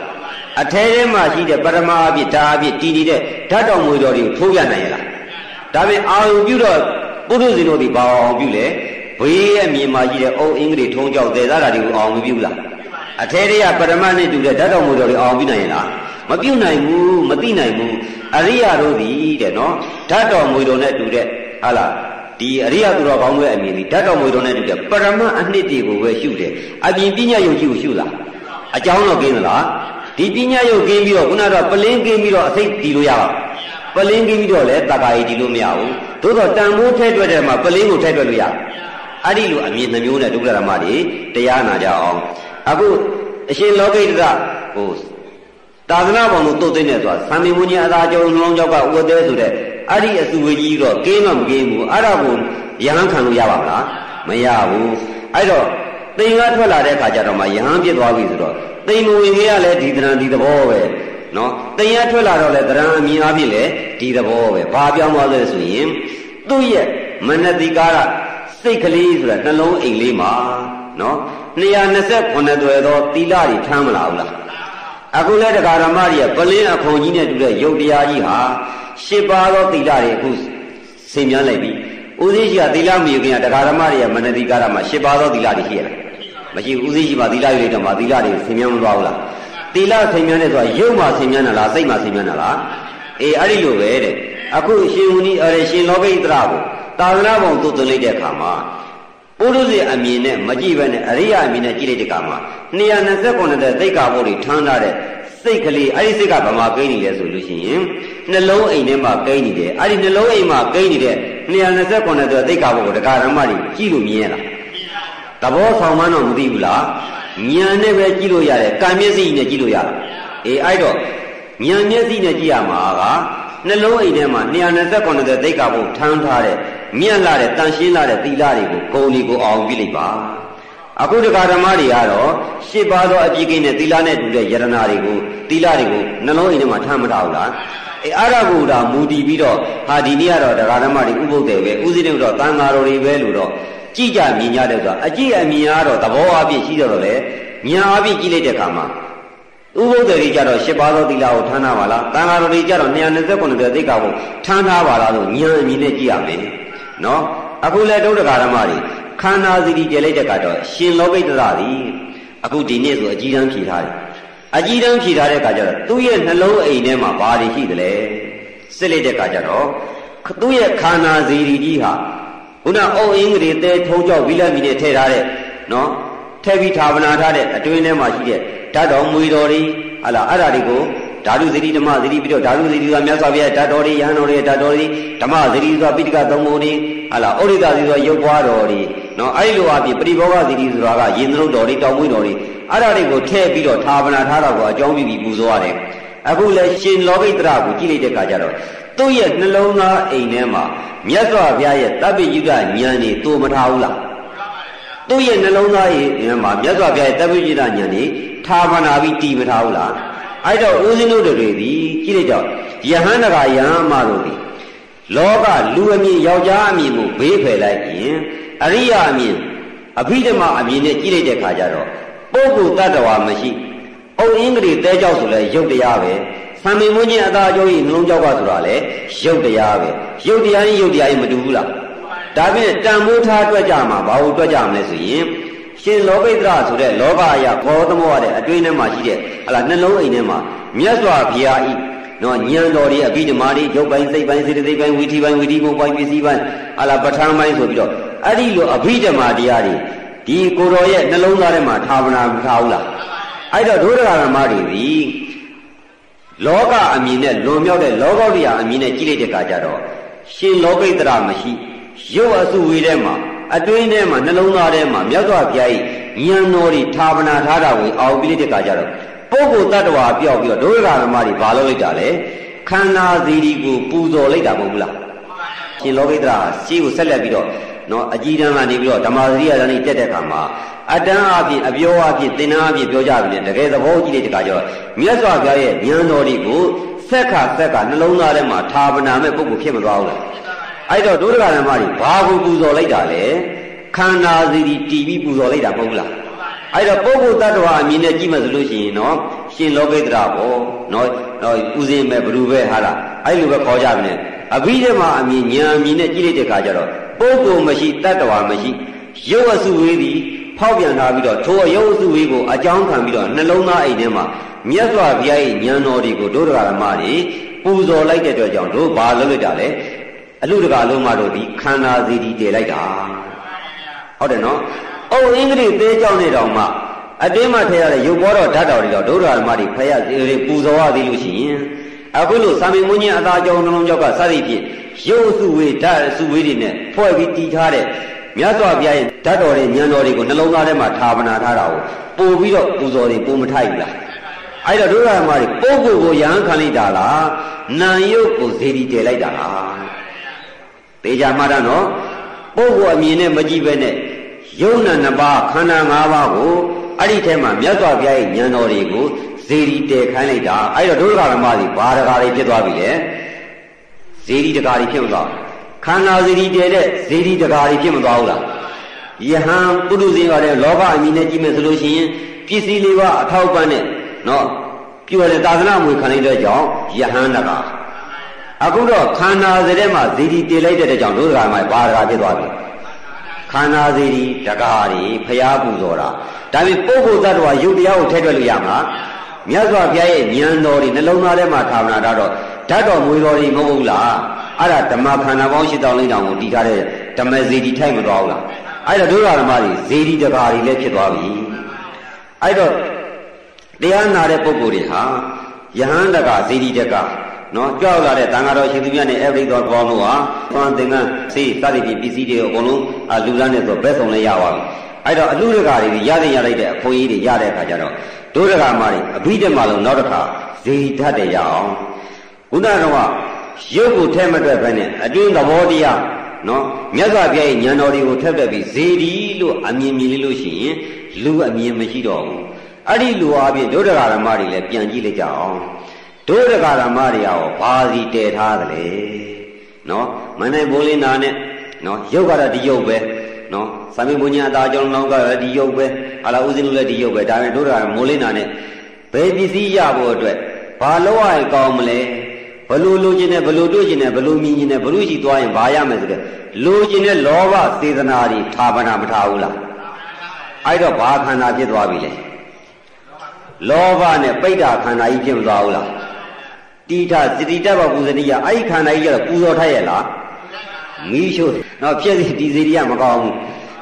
အထဲထဲမှာရှိတဲ့ပရမအဖြစ်ဒါအဖြစ်တည်နေတဲ့ဓာတ်တော်မွေတော်တွေကိုထိုးပြနိုင်ရလားဒါပေမဲ့အာရုံပြုတော့ပုထုဇဉ်တို့ဒီဘာအောင်ပြုလဲဘေးရဲ့မြေမှာရှိတဲ့အုံအင်္ဂလိထုံးကြောက်သေသားတာတွေကိုအောင်မပြုလားအထဲတည်းကပရမတ်နဲ့တူတဲ့ဓာတ်တော်မူတော်တွေအောင်ပြုနိုင်ရင်လား မပြုနိုင်ဘူးမသိနိုင်ဘူးအရိယာတို့သည်တဲ့နော်ဓာတ်တော်မူတော်နဲ့တူတဲ့ဟာလားဒီအရိယသူတော်ကောင်းတွေအမြင်ဒီဓာတ်တော်မူတော်နဲ့တူတဲ့ပရမတ်အနှစ်တွေကိုပဲရှုတယ်အပြင်ပညာယုတ်ကြီးကိုရှုလားအကြောင်းတော့ကင်းသလားဒီပညာယုတ်ကင်းပြီးတော့ခုနကတော့ပလင်းကင်းပြီးတော့အစိတ်တီလို့ရပါပလင်းကင်းပြီးတော့လည်းတက္ကာရီတီလို့မရဘူးသို့တော့တန်ဖိုးထဲတွက်တဲ့မှာပလင်းကိုထဲတွက်လို့ရအဲ့ဒီလိုအမြင်နှမျိုးနဲ့ဒုက္ခဓမ္မတွေတရားနာကြအောင်အခုအရှင်လောကိတ္တဟို သာသနာ့ဘောင်လို့တုတ်သိနေဆိုတာသံမေမွန်ကြီးအသာကျုံနှလုံးကြောက်ကဥသေးဆိုတဲ့အဲ့ဒီအစုဝေးကြီးတော့ကင်းတော့မကင်းဘူးအဲ့ဒါကိုယဟန်ခံလို့ရပါမလားမရဘူးအဲ့တော့သိင်္ဂထွက်လာတဲ့အခါကျတော့မှယဟန်ဖြစ်သွားပြီဆိုတော့သိင်မဝင်ကြီးကလည်းဒီတရံဒီသဘောပဲနော်သိင်ရထွက်လာတော့လေတရံအမြင်အဖြစ်လေဒီသဘောပဲဘာပြောင်းသွားလဲဆိုရင်သူ့ရဲ့မနတိကာရစိတ်ကလေးဆိုတာနှလုံးအိမ်လေးမှာနော်229သွယ်သောသီလတွေထမ်းမလာဘူးလား အခုလဲတရားဓမ္မတွေကပလင်းအခွန်ကြီးနဲ့တူတဲ့ယုတ်တရားကြီးဟာရှစ်ပါးသောသီလတွေအခုဆင်မြန်းလိုက်ပြီဥသိရှိကသီလမယူခင်ကတရားဓမ္မတွေကမနတိကာရမှာရှစ်ပါးသောသီလတွေရှိရလားမရှိဘူးဥသိရှိမှာသီလယူလိုက်တော့မှသီလတွေဆင်မြန်းမသွားဘူးလားသီလဆင်မြန်းတယ်ဆိုတာရုပ်မှာဆင်မြန်းတာလားစိတ်မှာဆင်မြန်းတာလားအေးအဲ့ဒီလိုပဲတဲ့အခုရှင်ဝဏီအဲရှင်လောကိတ္တရာကိုသာသနာ့ဘုံသို့သွင်းလိုက်တဲ့အခါမှာ ပုရုဇဉ်အမြင်နဲ့မကြည့်ဘဲနဲ့အရိယာအမြင်နဲ့ကြည့်လိုက်တဲ့အခါမှာ229တဲ့သိက္ခာပုဒ်တွေထမ်းထားတဲ့စိတ်ကလေးအဲ့ဒီစိတ်ကဗမာကိန်းနေလဲဆိုလို့ရှိရင်နှလုံးအိမ်ထဲမှာကိန်းနေတယ်အဲ့ဒီနှလုံးအိမ်မှာကိန်းနေတဲ့229တဲ့သိက္ခာပုဒ်ကိုဒကာရမတွေကြည့်လို့မြင်ရလားသဘောဆောင်မှန်းတော့မသိဘူးလားဉာဏ်နဲ့ပဲကြည့်လို့ရတယ်ကံမျက်စိနဲ့ကြည့်လို့ရတာအေးအဲ့တော့ဉာဏ်မျက်စိနဲ့ကြည့်ရမှာကနှလုံးအိမ်ထဲမှာ229တဲ့သိက္ခာပုဒ်ထမ်းထားတဲ့ မြတ်လာတဲ့တန်ရှင်းလာတဲ့သီလတွေကိုဂုံတွေကိုအောင်ပြလိုက်ပါအခုတက္ကဓမ္မတွေကတော့ရှစ်ပါးသောအပြည့်ကိန်းနဲ့သီလနဲ့တူတဲ့ယရနာတွေကိုသီလတွေကိုနှလုံးအိမ်ထဲမှာထမ်းမထားဘူးလားအဲအဲ့ဒါကိုဒါမူတည်ပြီးတော့ဟာဒီနေ့ကတော့တရားဓမ္မတွေဥပုပ်တယ်ပဲဥစဉ်တော့တန်ဃာတော်တွေပဲလို့တော့ကြည်ကြမြင်ကြတယ်ဆိုတာအကြည့်အမြင်ကတော့သဘောအပြည့်ရှိတော့လေညာအပြည့်ကြည့်လိုက်တဲ့အခါမှာဥပုပ်တယ်ကြီးကြတော့ရှစ်ပါးသောသီလကိုထမ်းထားပါလားတန်ဃာတော်တွေကြတော့229တဲ့သိက္ခာကိုထမ်းထားပါလားလို့ညာအမြင်နဲ့ကြည့်ရမယ် နော်အခုလဲဒုဒ္ဒကာဓမ္မတွေခန္ဓာစီတီကျဲလိုက်တဲ့ကတော့ရှင်လောကိတ္တရသည်အခုဒီနေ့ဆိုအကြီးတန်းဖြေထားတယ်အကြီးတန်းဖြေထားတဲ့အခါကျတော့သူ့ရဲ့နှလုံးအိမ်ထဲမှာဘာတွေရှိသလဲစစ်လိုက်တဲ့အခါကျတော့သူ့ရဲ့ခန္ဓာစီတီကြီးဟာခုနအုံအင်းကလေးတဲထုံးကြောက်ဝိလက်မီနဲ့ထည့်ထားတဲ့နော်ထည့်ပြီးဌာပနာထားတဲ့အတွင်းထဲမှာရှိတဲ့ဓာတ်တော်မွေတော်တွေဟာလားအဲ့ဒါတွေကို ဓာတုသတိဓမ္မသတိပြီးတော့ဓာတုသတိဆိုတာမြတ်စွာဘုရားဓာတ်တော်တွေယဟန်တော်တွေဓာတ်တော်တွေဓမ္မသတိဆိုတာပိဋကသုံးပုံတွေဟာလားဩရိတသတိဆိုတာရုပ်ပွားတော်တွေနော်အဲ့လိုအပြင်ပရိဘောဂသတိဆိုတာကရင်သလုံးတော်တွေတောင်မွေးတော်တွေအဲ့ဒါတွေကိုထည့်ပြီးတော့ဌာပနာထားတာကိုအကြောင်းပြုပြီးပူဇော်ရတယ်အခုလဲရှင်လောကိတ္တရကိုကြည့်လိုက်တဲ့အခါကျတော့သူ့ရဲ့နှလုံးသားအိမ်ထဲမှာမြတ်စွာဘုရားရဲ့တပ်ပိယုဒဉာဏ်နေတူမထားဘူးလားသူ့ရဲ့နှလုံးသားအိမ်ထဲမှာမြတ်စွာဘုရားရဲ့တပ်ပိယုဒဉာဏ်နေဌာပနာပြီးတည်မထားဘူးလား အဲ့တော့ဦးဇင်းတို့တွေဒီကြည့်လိုက်တော့ယဟန္တကယဟမတို့ဒီလောကလူအမြင်ယောက်ျားအမြင်ကိုဘေးဖယ်လိုက်ရင်အရိယာအမြင်အဘိဓမ္မာအမြင်နဲ့ကြည့်လိုက်တဲ့ခါကျတော့ပုဂ္ဂိုလ်တ attva မရှိအုံအင်္ဂလိတဲကြောက်ဆိုလဲရုပ်တရားပဲသံမင်မွန်းချင်းအသာအကျိုးကြီးနှလုံးကြောက်ကဆိုတာလေရုပ်တရားပဲရုပ်တရားရင်ရုပ်တရားရင်မတူဘူးလားဒါဖြင့်တန်မိုးထားတွက်ကြမှာဘာလို့တွက်ကြမလဲဆိုရင် ရှင်လောဘိတ္တရဆိုတဲ့လောဘအရာဘောသမောရတဲ့အတွင်းထဲမှာရှိတဲ့ဟလာနှလုံးအိမ်ထဲမှာမြတ်စွာဘုရားဤနော်ဉာဏ်တော်တွေအဘိဓမ္မာတွေရုပ်ပိုင်းစိတ်ပိုင်းစေတသိက်ပိုင်းဝိသီပိုင်းဝိသီဘုံပိုင်းပစ္စည်းပိုင်းဟလာပဋ္ဌာန်းပိုင်းဆိုပြီးတော့အဲ့ဒီလိုအဘိဓမ္မာတရားတွေဒီကိုယ်တော်ရဲ့နှလုံးသားထဲမှာဌာပနာမထားဘူးလားအဲ့တော့ဒုရဂရမတွေဒီလောကအမြင်နဲ့လွန်မြောက်တဲ့လောကောတရားအမြင်နဲ့ကြည့်လိုက်တဲ့အခါကျတော့ရှင်လောကိတ္တရမရှိရုပ်အစုဝေးထဲမှာ အတွင်းထဲမှာနှလုံးသားထဲမှာမြတ်စွာဘုရား၏ဉာဏ်တော်ဤဌာပနာထားတာကိုအောက်ပြီးတဲ့အခါကျတော့ပုဂ္ဂိုလ်တ attva ပြောက်ပြီးတော့ဒုရဂရမတွေဘာလုပ်လိုက်တာလဲခန္ဓာစီဒီကိုပူဇော်လိုက်တာမဟုတ်ဘူးလားရှင်လောကိတ္တရာရှေးကိုဆက်လက်ပြီးတော့နော်အကြီးတန်းကနေပြီးတော့ဓမ္မစရိယာတန်းကြီးတက်တဲ့အခါမှာအတန်းအပြင်အပြောအပြင်သင်္နာအပြင်ပြောကြပြီလေတကယ်သဘောကြည့်တဲ့တခါကျတော့မြတ်စွာဘုရားရဲ့ဉာဏ်တော်တွေကိုဆက်ခါဆက်ကနှလုံးသားထဲမှာဌာပနာမဲ့ပုဂ္ဂိုလ်ဖြစ်မသွားဘူးလား အဲ့တော့ဒုဒကဓမ္မတွေဘာကိုပူဇော်လိုက်တာလဲခန္ဓာစီဒီတီးပြီးပူဇော်လိုက်တာမဟုတ်ဘူးလားအဲ့တော့ပုဂ္ဂိုလ်တ attva အမြင်နဲ့ကြည့်မှဆိုလို့ရှိရင်နော်ရှင်လောကိတ္တရာပေါ့နော်နော်ဥစဉ်မဲ့ဘ누구ပဲဟာလားအဲ့လိုပဲခေါ်ကြပြီနဲ့အဘိဓမ္မာအမြင်ဉာဏ်အမြင်နဲ့ကြည့်လိုက်တဲ့အခါကျတော့ပုဂ္ဂိုလ်မရှိတ attva မရှိရုပ်အစုဝေးသည်ဖောက်ပြန်လာပြီးတော့ထိုအယုတ်အစုဝေးကိုအကြောင်းခံပြီးတော့နှလုံးသားအိမ်ထဲမှာမြတ်စွာဘုရားရဲ့ဉာဏ်တော်တွေကိုဒုဒကာရမတွေပူဇော်လိုက်တဲ့အတွက်ကြောင့်တို့ဘာလုပ်လိုက်တာလဲ အလူတကာလုံးမတို့ဒီခန္ဓာစီတီတည်လိုက်တာဟုတ်တယ်နော်အုံအင်္ဂလိပ်သေးကြောင့်နေတောင်မှအတင်းမှထည့်ရတဲ့ရုပ်ပေါ်တော်ဓာတ်တော်တွေတော့ဒုဒကာရမတွေဖယားပူဇော်ရသေးလို့ရှိရင်အခုလို့သာမေမွန်းကြီးအသာကြောင်းနှလုံးကြောက်ကစသည်ဖြင့်ရုပ်အစုဝေးဓာတ်အစုဝေးတွေနဲ့ဖွဲ့ပြီးတည်ထားတဲ့မြတ်စွာဘုရားရဲ့ဓာတ်တော်တွေဉာဏ်တော်တွေကိုနှလုံးသားထဲမှာဌာပနာထားတာကိုပို့ပြီးတော့ပူဇော်တွေပုံမထိုက်ဘူးလားအဲ့တော့ဒုရမတွေပုဂ္ဂိုလ်ကိုယဟန်ခံလိုက်တာလားနာယုတ်ကိုဇေဒီတည်လိုက်တာလား တေချာမှားတာနော်ပုဂ္ဂိုလ်အမြင်နဲ့မကြည့်ပဲနဲ့ယုံနာနှစ်ပါးခန္ဓာ၅ပါးကိုအဲ့ဒီထဲမှာမြတ်စွာဘုရားရဲ့ဉာဏ်တော်တွေကိုဇေဒီတည်ခိုင်းလိုက်တာအဲ့တော့ဒုရကဓမ္မတွေဘာတကာတွေဖြစ်သွားပြီလေဇေဒီတကာတွေဖြစ်မသွားဘူးခန္ဓာစီရီတည်တဲ့ဇေဒီတကာတွေဖြစ်မသွားဘူးလားယဟန်ပုရုဇဉ်ကလည်းလောဘအမိနဲ့ကြည့်မယ်ဆိုလို့ရှိရင်ပစ္စည်းလေးပါအထောက်ပံ့နဲ့နော်ပြုရတဲ့သာသနာ့မွေခံလိုက်တဲ့ကြောင့်ယဟန်တကာ အခုတော့ခန္ဓာစတဲ့မှာဇေဒီတည်လိုက်တဲ့ကြောင့်တို့ကမှဘာတကာဖြစ်သွားပြီခန္ဓာစီရီတကာတွေဖျားပူဇော်တာဒါပေမဲ့ပုဂ္ဂိုလ်သတ္တဝါယုတ်တရားကိုထည့်တွက်လို့ရမှာမြတ်စွာဘုရားရဲ့ဉာဏ်တော်တွေနှလုံးသားထဲမှာဌာနတာတော့ဓာတ်တော်မွေတော်တွေမဟုတ်ဘူးလားအဲ့ဒါဓမ္မခန္ဓာပေါင်း၈တောင်းလေးတောင်ကိုတည်ထားတဲ့ဓမ္မဇေဒီထိုက်မသွားဘူးလားအဲ့တော့ဒုရဓမ္မတွေဇေဒီတကာတွေလည်းဖြစ်သွားပြီအဲ့တော့တရားနာတဲ့ပုဂ္ဂိုလ်တွေဟာယဟန်တကဇေဒီတက နော်ကြောက်လာတဲ့တန်ဃာတော်ရှင်သူမြတ်နဲ့အဘိဓောပေါင်းတို့ဟာသွန်သင်္ကန်းစေးစသည်ဖြင့်ပစ္စည်းတွေအကုန်လုံးလူလန်းနဲ့ဆိုဘက်ဆောင်လည်းရပါပြီအဲ့တော့အလူတကာတွေရတဲ့ရလိုက်တဲ့အခွင့်အရေးတွေရတဲ့အခါကျတော့ဒုရကမတွေအဘိဓမ္မာလုံးနောက်တစ်ခါဇေဒီဓာတ်တွေရအောင်ခုနကတော့ရုပ်ကိုထဲမတွက်ဘဲနဲ့အတွင်းသဘောတရားနော်မြတ်စွာဘုရားရဲ့ဉာဏ်တော်တွေကိုထက်တက်ပြီးဇေဒီလို့အမြင်မြင်လေးလို့ရှိရင်လူအမြင်မရှိတော့ဘူးအဲ့ဒီလူအပြင်ဒုဒကာရမတွေလည်းပြန်ကြည့်လိုက်ကြအောင် ဒုဒကာရမတွေရောဘာစီတည်ထားသလဲနော်မနိုင်ဘိုးလင်းနာနဲ့နော်ရုပ်ကတော့ဒီရုပ်ပဲနော်သမေဘုညာအသားကြောင့်လောင်းကလည်းဒီရုပ်ပဲဟာလာဥစဉ်လို့လည်းဒီရုပ်ပဲဒါပေမဲ့ဒုဒကာမိုးလင်းနာနဲ့ဘယ်ပစ္စည်းရဖို့အတွက်ဘာလို့ရရင်ကောင်းမလဲဘလို့လိုချင်တယ်ဘလို့တွေ့ချင်တယ်ဘလို့မြင်ချင်တယ်ဘလို့ရှိသွားရင်ဘာရမယ်ဆိုတဲ့လိုချင်တဲ့လောဘစေတနာတွေဌာပနာမထားဘူးလားအဲ့တော့ဘာခန္ဓာဖြစ်သွားပြီလဲလောဘနဲ့ပိဋ္ဌာခန္ဓာကြီးဖြစ်မသွားဘူးလား တိထစတိတ္တပပူဇတိယအဲ့ဒီခန္ဓာကြီးကျတော့ပူဇော်ထိုက်ရဲ့လားမီးရှို့နော်ဖြစ်စီဒီစီရိယမကောင်းဘူး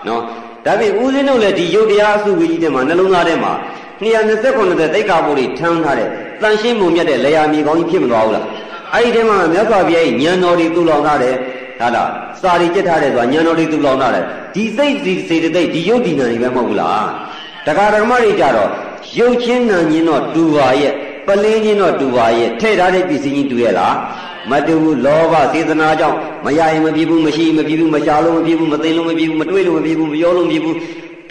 နော်ဒါပြင်ဦးဇင်းတို့လည်းဒီယုတ်တရားအစုဝေကြီးတဲ့မှာနှလုံးသားထဲမှာ229တဲ့တိတ်ကာဘုရားထမ်းထားတဲ့တန်ရှင်းမုံမြတ်တဲ့လေယာမြေကောင်းကြီးဖြစ်မသွားဘူးလားအဲ့ဒီထဲမှာမြတ်စွာဘုရားရဲ့ဉာဏ်တော်တွေတူလောင်ထားတယ်ဟာလားစာရီကြက်ထားတယ်ဆိုတာဉာဏ်တော်တွေတူလောင်ထားတယ်ဒီစိတ်ဒီစေတသိက်ဒီယုတ်ဒီနာတွေပဲမဟုတ်ဘူးလားတခါဓမ္မတွေကြတော့ရုပ်ချင်းနာချင်းတော့တူပါရဲ့ ပလင်းချင်းတော့တူပါရဲ့ထဲ့ထားတဲ့ပစ္စည်းချင်းတူရဲ့လားမတူဘူးလောဘစေတနာကြောင့်မရရင်မပြည့်ဘူးမရှိမပြည့်ဘူးမရှာလို့မပြည့်ဘူးမသိလို့မပြည့်ဘူးမတွေးလို့မပြည့်ဘူးမပြောလို့မပြည့်ဘူး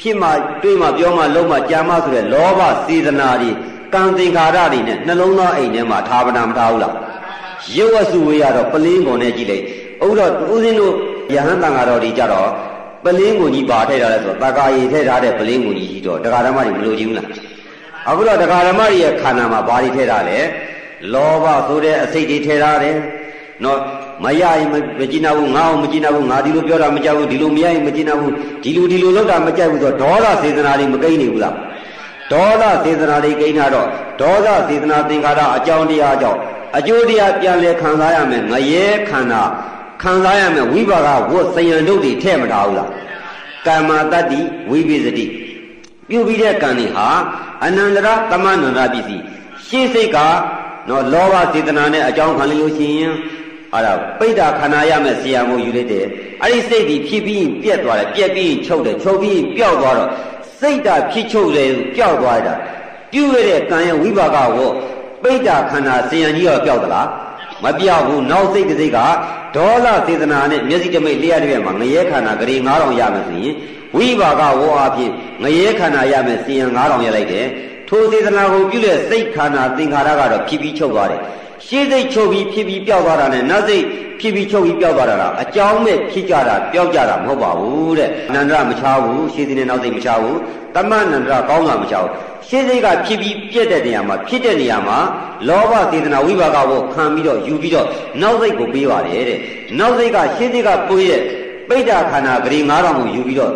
ဖြစ်မှတွေးမှပြောမှလုံးမှကြာမှဆိုတဲ့လောဘစေတနာတွေကံသင်္ခါရတွေနဲ့နှလုံးသားအိမ်ထဲမှာထားပနာမထားဘူးလားရုပ်ဝစုဝေးရတော့ပလင်းကုန်နဲ့ကြည့်လိုက်ဥတော့ဦးဇင်းတို့ယဟန်တန်ဃာတော်တွေကြတော့ပလင်းကိုကြီးပါထဲထားလဲဆိုတော့တကာရီထဲထားတဲ့ပလင်းကိုကြီးကြီးတော့တရားဓမ္မတွေမလို့ကြည့်ဘူးလား အခုတော့တရားဓမ္မတွေရဲ့ခန္ဓာမှာဘာတွေထဲထားလဲလောဘဆိုတဲ့အစိတ်တွေထဲထားတယ်နော်မရရင်မကြည်နာဘူးငါ့အောင်မကြည်နာဘူးငါဒီလိုပြောတာမကြောက်ဘူးဒီလိုမရရင်မကြည်နာဘူးဒီလိုဒီလိုလုပ်တာမကြိုက်ဘူးဆိုတော့ဒေါသစေတနာတွေမကိန်းနေဘူးလားဒေါသစေတနာတွေကိန်းတာတော့ဒေါသစေတနာသင်္ခါရအကြောင်းတရားကြောင့်အကျိုးတရားပြန်လဲခံစားရမယ်ငရဲခန္ဓာခံစားရမယ်ဝိပါကဝတ်စယံတို့တွေထဲ့မထားဘူးလားကမ္မတတ္တိဝိပိစတိ ပြုပြီးတဲ့ကံတွေဟာအနန္တရသမန္တရာပစ္စည်းရှေ့စိတ်ကနော်လောဘစေတနာနဲ့အကြောင်းခံလို့ရှိရင်အဲ့ဒါပိဋ္ဌာခန္ဓာရမယ်ဆရာမို့ယူလိုက်တယ်အဲ့ဒီစိတ်ဒီဖြစ်ပြီးပြက်သွားတယ်ပြက်ပြီးချုပ်တယ်ချုပ်ပြီးပျောက်သွားတော့စိတ်ဓာဖြစ်ချုပ်တယ်ပျောက်သွားတာပြုရတဲ့ကံရဲ့ဝိပါကကိုပိဋ္ဌာခန္ဓာဆရာကြီးရောပျောက်သလားမပြောက်ဘူးနောက်စိတ်တစ်စိတ်ကဒေါသစေတနာနဲ့မျက်စိတမိတ်လျှက်တည်းမှာငရဲခန္ဓာဂရေ9000ရမယ်ဆိုရင် ဝိပါကဝေါ်အဖြစ်ငရဲခန္ဓာရမယ်စီယံ9000ရလိုက်တယ်ထိုစေတနာကိုပြုတဲ့စိတ်ခန္ဓာသင်္ခါရကတော့ဖြစ်ပြီးချုပ်သွားတယ်ရှေးစိတ်ချုပ်ပြီးဖြစ်ပြီးပျောက်သွားတာနဲ့နောက်စိတ်ဖြစ်ပြီးချုပ်ပြီးပျောက်သွားတာကအကြောင်းမဲ့ဖြစ်ကြတာပျောက်ကြတာမဟုတ်ပါဘူးတဲ့အနန္တရမချဘူးရှေးစိတ်နဲ့နောက်စိတ်မချဘူးတမန်နန္တရကောင်းတာမချဘူးရှေးစိတ်ကဖြစ်ပြီးပြက်တဲ့နေရာမှာဖြစ်တဲ့နေရာမှာလောဘစေတနာဝိပါကကိုခံပြီးတော့ယူပြီးတော့နောက်စိတ်ကိုပေးပါတယ်တဲ့နောက်စိတ်ကရှေးစိတ်ကပွေးတဲ့ပိဋ္ဌာခန္ဓာဂရီ9000ကိုယူပြီးတော့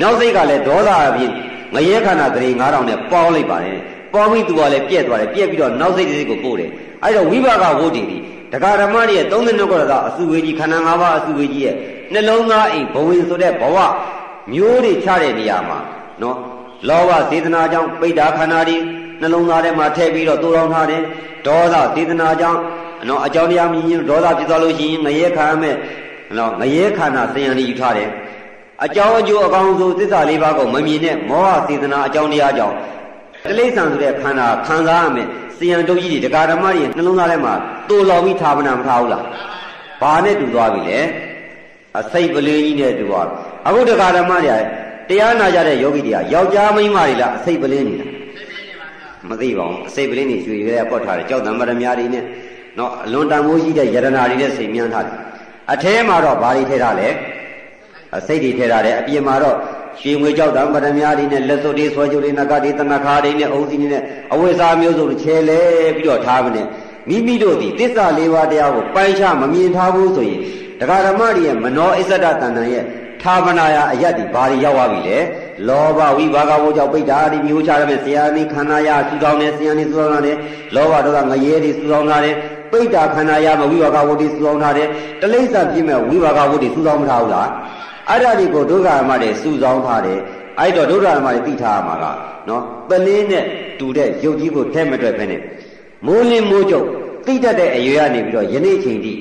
နောက်စိတ်ကလည်းဒေါသအပြင်ငရဲခန္ဓာဂရီ9000နဲ့ပေါင်းလိုက်ပါတယ်ပေါင်းပြီးသူကလည်းပြက်သွားတယ်ပြက်ပြီးတော့နောက်စိတ်စိတ်ကိုပို့တယ်အဲ့တော့ဝိပါကဝုဒ္ဓီဒီဒကာဓမ္မတွေရဲ့32ခုသောအစုဝေကြီးခန္ဓာ၅ပါးအစုဝေကြီးရဲ့နှလုံးသားအိမ်ဘဝင်ဆိုတဲ့ဘဝမျိုးတွေချတဲ့နေရာမှာနော်လောဘစေတနာကြောင့်ပိဋ္ဌာခန္ဓာတွေနှလုံးသားထဲမှာထည့်ပြီးတော့တိုးတောင်းထားတယ်ဒေါသစေတနာကြောင့်နော်အကြောင်းတရားမြင်ရင်ဒေါသဖြစ်သွားလို့ရှိရင်ငရဲခံရမယ်နော်ငရဲခန္ဓာသင်္ယန်တွေယူထားတယ် အကြောင်းအကျိုးအကောင်ဆုံးသစ္စာလေးပါးကိုမမြင်တဲ့မောဟစေတနာအကြောင်းတရားကြောင့်တိလိ္ဆန်ဆိုတဲ့ခန္ဓာခံစားရမယ်စီယံတုတ်ကြီးတွေဒကာဓမ္မတွေနှလုံးသားထဲမှာတိုးလောင်ပြီးထားမနာမထားဘူးလားဘာနဲ့တူသွားပြီလဲအစိတ်ပလင်းကြီးနဲ့တူသွားအခုဒကာဓမ္မတွေတရားနာကြတဲ့ယောဂီတွေကယောက်ျားမိန်းမတွေလားအစိတ်ပလင်းနေလားမသိပါဘူးအစိတ်ပလင်းတွေရွှေရဲပေါက်ထားတယ်ကြောက်တံမရမြားတွေနဲ့နော်အလွန်တန်မိုးရှိတဲ့ယရနာတွေနဲ့စိတ်မြန်းထားတယ်အထဲမှာတော့ဘာတွေထည့်ထားလဲ အစိတ်တွေထည့်ထားတယ်အပြင်မှာတော့ရွှေငွေကြောက်တံပရမ ्या တွေနဲ့လက်စွပ်တွေဆွဲကြိုတွေနဂတ်တွေတဏခါတွေနဲ့အုံစီတွေနဲ့အဝိဇ္ဇာမျိုးစုံချဲလဲပြီးတော့ထားမနဲ့မိမိတို့ဒီသစ္စာလေးပါးတရားကိုပိုင်ချမမြင်ထားဘူးဆိုရင်တရားဓမ္မတွေရဲ့မနောအစ္ဆဒတဏ္ဍန်ရဲ့ဌာပနာယအယတ်ဒီဘာတွေရောက်သွားပြီလဲလောဘဝိဘာဂဝောကြောင့်ပိဋ္ဌာဒီမျိုးချရမယ်ဆရာနီခန္ဓာယဆူတောင်းတယ်ဆရာနီဆူတောင်းတယ်လောဘတို့ကငရဲတွေဆူတောင်းတာတယ်ပိဋ္ဌာခန္ဓာရမဝိဘာကဝတ္တိစုဆောင်ထားတယ်တိလိစ္ဆာပြည့်မဲ့ဝိဘာကဝတ္တိစုဆောင်မထားဘူးလား အဲ့ဒါတွေကိုဒုက္ခအမတွေစုဆောင်ထားတယ်အဲ့တော့ဒုက္ခအမတွေသိထားရမှာကနော်ပလင်းနဲ့တူတဲ့ရုပ်ကြီးကိုထဲမတွက်ဖ ೇನೆ မိုးလင်းမိုးကြုတ်သိတတ်တဲ့အရွယ်ကနေပြီးတော့ယနေ့ချိန်ထိ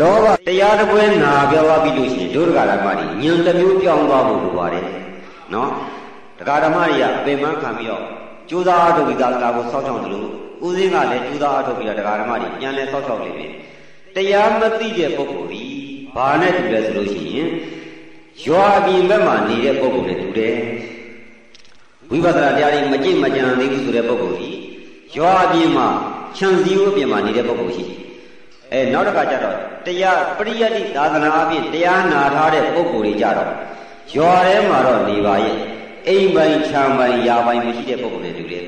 လောဘတရားတပွဲနာပြောသွားပြီလို့ရှိရင်ဒုက္ခဓမ္မတွေညံတစ်မျိုးပြောင်းသွားဖို့လိုပါတယ်နော်တရားဓမ္မတွေကအပင်ပန်းခံပြီးတော့ကြိုးစားအားထုတ်ပြီးသာသနာကိုစောင့်ရှောက်တယ်လို့ဦးစင်းကလည်းကြိုးစားအားထုတ်ပြီးတော့တရားဓမ္မတွေပြန်လဲစောင့်ရှောက်နေပြီတရားမသိတဲ့ပုဂ္ဂိုလ်ဒီဘာနဲ့တူလဲဆိုလို့ရှိရင် ရွာပြင်ဘက်မှာနေတဲ့ပုဂ္ဂိုလ်နဲ့တူတယ်ဝိပဿနာတရားတွေမကြည့်မကြံသေးဘူးဆိုတဲ့ပုဂ္ဂိုလ်ဒီရွာပြင်မှာခြံစည်းဝပြင်မှာနေတဲ့ပုဂ္ဂိုလ်ရှိအဲနောက်တစ်ခါကျတော့တရားပရိယတ်တိသာသနာအပြင်တရားနာထားတဲ့ပုဂ္ဂိုလ်တွေကြတော့ရွာထဲမှာတော့နေပါရဲ့အိမ်ပိုင်ခြံပိုင်ယာပိုင်မရှိတဲ့ပုဂ္ဂိုလ်တွေတူတယ်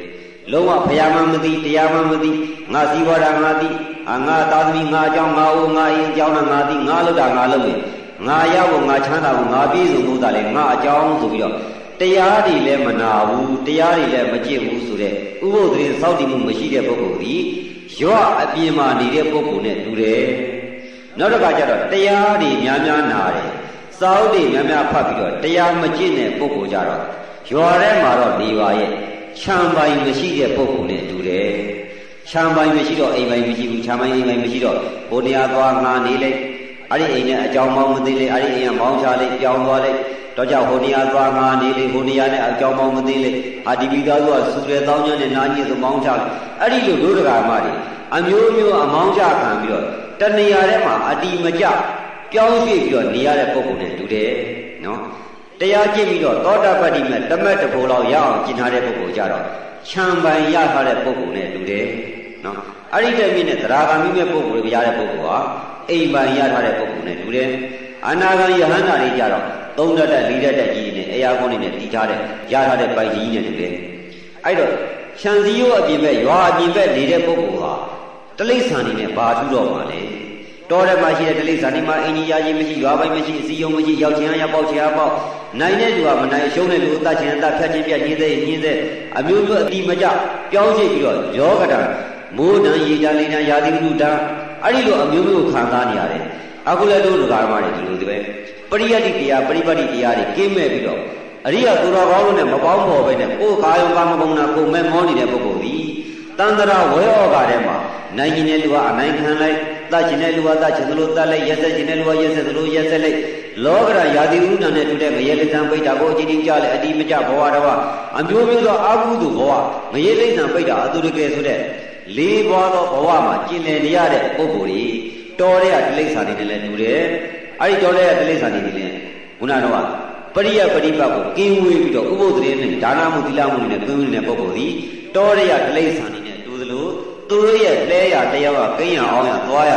လုံးဝဘုရားမှမသိတရားမှမသိငါစည်းဝါဒငါသိအာငါသာသမီငါအကြောင်းငါအိုငါအင်းအကြောင်းငါသိငါလောက်တာငါလုပ်မယ် ငါရဖို့ငါချမ်းသာဖို့ငါပြည့်စုံဖို့တာလေငါအကြောင်းဆိုပြီးတော့တရားတွေလည်းမနာဘူးတရားတွေလည်းမကြည့်ဘူးဆိုတဲ့ဥပုသ်တွေစောင့်တည်မှုမရှိတဲ့ပုဂ္ဂိုလ်ဒီရွာအပြင်မှာနေတဲ့ပုဂ္ဂိုလ်နဲ့တူတယ်နောက်တစ်ခါကျတော့တရားတွေများများနာတယ်စောင့်တွေများများဖတ်ပြီးတော့တရားမကြည့်တဲ့ပုဂ္ဂိုလ်ကြတော့ရွာထဲမှာတော့နေပါရဲ့ခြံပိုင်မရှိတဲ့ပုဂ္ဂိုလ်နဲ့တူတယ်ခြံပိုင်မရှိတော့အိမ်ပိုင်မရှိဘူးခြံပိုင်အိမ်ပိုင်မရှိတော့ဘိုးတရားသွားငါနေလိုက် အဲ့ဒီအိမ်နဲ့အကြောင်းမောင်းမသိလေအဲ့ဒီအိမ်ကမောင်းချလိုက်ပြောင်းသွားလိုက်တော့ကြောင့်ဟိုနေရာသွားငါနေလေဟိုနေရာနဲ့အကြောင်းမောင်းမသိလေအာဒီပီသားတို့ကစူရဲတောင်းညနဲ့နာညစ်သမောင်းချလိုက်အဲ့ဒီလိုဒုဒကာမတွေအမျိုးမျိုးအမောင်းချခံပြီးတော့တဏှာထဲမှာအတီမကြပြောင်းရွှေ့ပြီးတော့နေရတဲ့ပုံပုံနဲ့တူတယ်နော်တရားကျင့်ပြီးတော့သောတာပတ္တိမဲ့တမက်တဖို့လောက်ရအောင်ကျင့်ထားတဲ့ပုဂ္ဂိုလ်ကြတော့ခြံပိုင်ရထားတဲ့ပုဂ္ဂိုလ်နဲ့တူတယ်နော် အဲ့ဒီတည်းမြင့်နဲ့သရဂါမိမဲ့ပုဂ္ဂိုလ်တွေရတဲ့ပုဂ္ဂိုလ်ဟာအိမ်ပိုင်ရထားတဲ့ပုဂ္ဂိုလ်နဲ့တူတယ်အနာဂံယဟန္တာတွေကြတော့သုံးတတ်တဲ့လေးတတ်တဲ့ကြီးနဲ့အရာကုန်းတွေနဲ့တည်ထားတဲ့ရထားတဲ့ပိုင်ကြီးနဲ့တူတယ်အဲ့တော့ခြံစည်းရိုးအပြင်ဘက်ရွာအပြင်ဘက်နေတဲ့ပုဂ္ဂိုလ်ဟာတလိ္ဆာနေနဲ့ဘာထူးတော့မှာလဲတော်တယ်မှာရှိတဲ့တလိ္ဆာနေမှာအင်ကြီးရာကြီးမရှိရွာပိုင်းမရှိအစည်းယုံမရှိရောက်ချင်အားရောက်ပေါက်ချင်အားပေါက်နိုင်တဲ့သူကမနိုင်ရှုံးတဲ့လူအသက်ချင်အသက်ဖြတ်ချင်းပြတ်ညင်းတဲ့ညင်းတဲ့အမျိုးမျိုးအတိမကြပြောင်းရှိပြီးတော့ယောဂတာ မိုးတန်ရေတန်လေးတန်ရာသီဥတုတန်အဲ့ဒီလိုအမျိုးမျိုးခံစားနေရတယ်အခုလည်းတို့ဒကာမတွေဒီလိုဒီပဲပရိယတ်တိတရားပရိပတ်တိတရားတွေကင်းမဲ့ပြီးတော့အရိယသူတော်ကောင်းတို့နဲ့မပေါင်းဖော်ပဲနဲ့ကိုယ်ကာယံကာမဂုဏ်နာကိုမဲ့မောနေတဲ့ပုဂ္ဂိုလ်သည်တန္တရာဝေဩဃထဲမှာနိုင်ကျင်တဲ့လူကအနိုင်ခံလိုက်တတ်ကျင်တဲ့လူကတတ်ကျင်သလိုတတ်လိုက်ရက်ဆက်ကျင်တဲ့လူကရက်ဆက်သလိုရက်ဆက်လိုက်လောကရယာတိဥဒ္ဒနဲ့တူတဲ့ငရေလိစ္ဆံပိဋ္ဌာကိုအချင်းချင်းကြလဲအတိမကြဘဝတော်အမျိုးမျိုးသောအာဟုသူဘဝငရေလိစ္ဆံပိဋ္ဌာအတုရကေဆိုတဲ့ လေးဘွားသောဘဝမှာကျင်လည်နေရတဲ့ပုဂ္ဂိုလ်ကြီးတော်တဲ့တိလိစ္ဆာနေနဲ့လည်းတူတယ်အဲ့ဒီတော်တဲ့တိလိစ္ဆာနေနေလည်းခုနတော့ပရိယပရိပတ်ကိုကင်းဝေးပြီးတော့ဥပုသ္တရေနဲ့ဒါနမှုသီလမှုနဲ့ကင်းဝေးနေတဲ့ပုဂ္ဂိုလ်ဒီတောရရတိလိစ္ဆာနေနဲ့တူသလိုသူတို့ရဲ့လဲရတရားကကိန်းရအောင်ရသွားရ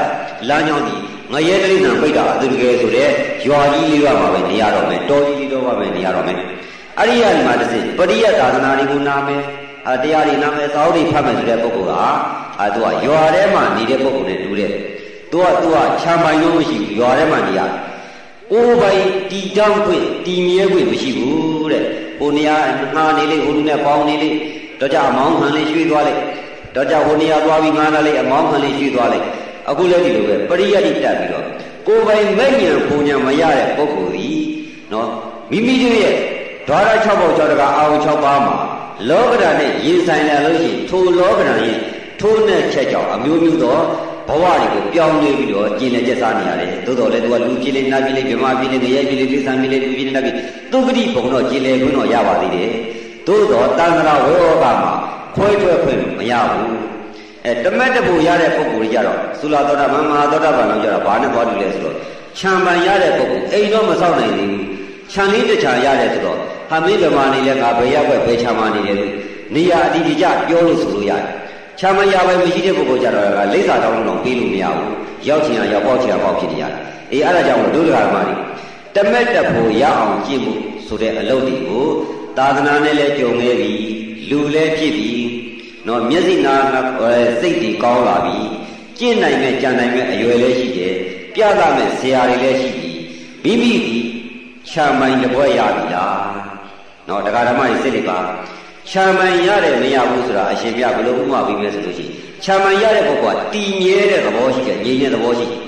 လမ်းကြောင်းဒီငရဲတိလိစ္ဆာပိတ်တာအတူတကယ်ဆိုတဲ့ရွာကြီးလေးပါပဲနေရတော့မယ်တောကြီးလေးတော့ပါပဲနေရတော့မယ်အဲ့ဒီကနေမှတစ်စိပရိယသာသနာတွေကိုနာမယ်အ တရားတွေနာမယ်သာဝတိဖတ်မယ်ဆိုတဲ့ပုဂ္ဂိုလ်ကအဲသူကရွာထဲမှာနေတဲ့ပုဂ္ဂိုလ်နဲ့တူတယ်သူကသူကခြံပိုင်လို့မရှိဘူးရွာထဲမှာနေရတယ်အိုးပိုင်တီတောင်းခွင့်တီမြဲခွင့်မရှိဘူးတဲ့ဟိုနေရာငါနေလေဟိုလူနဲ့ပေါင်းနေလေတော့ကြအမောင်းခံလေးရွှေ့သွားလိုက်တော့ကြဟိုနေရာသွားပြီးငါနာလေးအမောင်းခံလေးရွှေ့သွားလိုက်အခုလည်းဒီလိုပဲပရိယတ်တိတက်ပြီးတော့ကိုယ်ပိုင်မဲ့ညံပုံညံမရတဲ့ပုဂ္ဂိုလ်ကြီးနော်မိမိတို့ရဲ့ဓာရ6ပေါက်6တကအာဝ6ပါးမှာ လောကဓာတ်နဲ့ရင်ဆိုင်လာလို့ရှိရင်ထိုလောကဓာတ်ရဲ့ထိုးနဲ့ချက်ကြောင့်အမျိုးမျိုးသောဘဝတွေကိုပြောင်းလဲပြီးတော့ကျင်လည်ကျက်စားနေရတယ်သို့တော်လည်းသူကလူပြည်လေးနာပြည်လေးဗမာပြည်လေးငရဲပြည်လေးကိစ္စပြည်လေးလူပြည်လေးနာပြည်သူဂတိဘုံတော့ကျင်လည်ခွင့်တော့ရပါသေးတယ်သို့တော်တန်ត្រာဝေဟောကမှာခွဲထွက်ခွင့်မရဘူးအဲတမက်တပူရတဲ့ပုဂ္ဂိုလ်ကြီးကြတော့သုလာသောတာပန်မဟာသောတာပန်လို့ကြတော့ဘာနဲ့သွားတူလဲဆိုတော့ခြံပန်ရတဲ့ပုဂ္ဂိုလ်အိမ်တော့မဆောက်နိုင်သေးဘူးခြံလေးတစ်ခြံရတယ်ဆိုတော့ ဟာမင်းဗမာနေလဲငါဘယ်ရက်ွက်ဘယ်ခြံမှာနေတယ်လို့နေရာအတီးတီကြပြောလို့ဆိုလို့ရတယ်ခြံမရပဲမရှိတဲ့ပုဂ္ဂိုလ်ကြတော့ကလိမ့်စာတောင်းတော့ပြီးလို့မရဘူးရောက်ချင်ရရောက်ပေါက်ချင်ရပေါက်ဖြစ်နေရတယ်အေးအဲ့ဒါကြောင့်ဒုဒကာမတွေတမက်တဖို့ရအောင်ကြည့်မှုဆိုတဲ့အလုပ်တွေကိုသာသနာနဲ့လည်းကြုံခဲ့ပြီလူလည်းဖြစ်ပြီနော်မျက်စိနာစိတ်တွေကောင်းလာပြီကျင့်နိုင်မဲ့ကြံနိုင်မဲ့အရွယ်လည်းရှိတယ်ပြသမဲ့ဇရာတွေလည်းရှိပြီမိမိဒီခြံမိုင်တစ်ပွဲရပြီလား နော်တရားဓမ္မတွေစိတ်တွေပါခြံမိုင်ရတယ်မရဘူးဆိုတာအရှင်ပြဘယ်လိုဥပမာပြီးလဲဆိုလို့ရှိရင်ခြံမှန်ရတဲ့ပုဂ္ဂိုလ်ကတည်မြဲတဲ့သဘောရှိတယ်ငြိမ်တဲ့သဘောရှိတယ်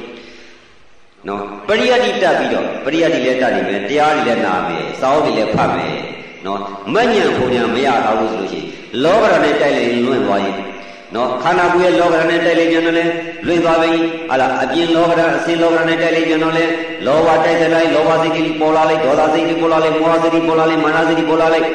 နော်ပရိယတ်တိတက်ပြီးတော့ပရိယတ်တိလည်းတက်နေမယ်တရားတွေလည်းနာမယ်စာအုပ်တွေလည်းဖတ်မယ်နော်မညံပုံညာမရတော့ဘူးဆိုလို့ရှိရင်လောကရနဲ့တိုက်လိုက်လွင့်သွားရင် နော်ခန္ဓာကိုယ်ရဲ့လောကရနဲ့တိုက်လိုက်ပြန်တော့လဲလွင့်သွားပြီဟာလားအပြင်လောကရအစင်လောကရနဲ့တိုက်လိုက်ပြန်တော့လဲလောဘတိုက်တဲ့လိုက်လောဘစိတ်ကြီးပေါ်လာလိုက်ဒေါသစိတ်ကြီးပေါ်လာလိုက်မောဟစိတ်ကြီးပေါ်လာလိုက်မာနစိတ်ကြီးပေါ်လာလိုက်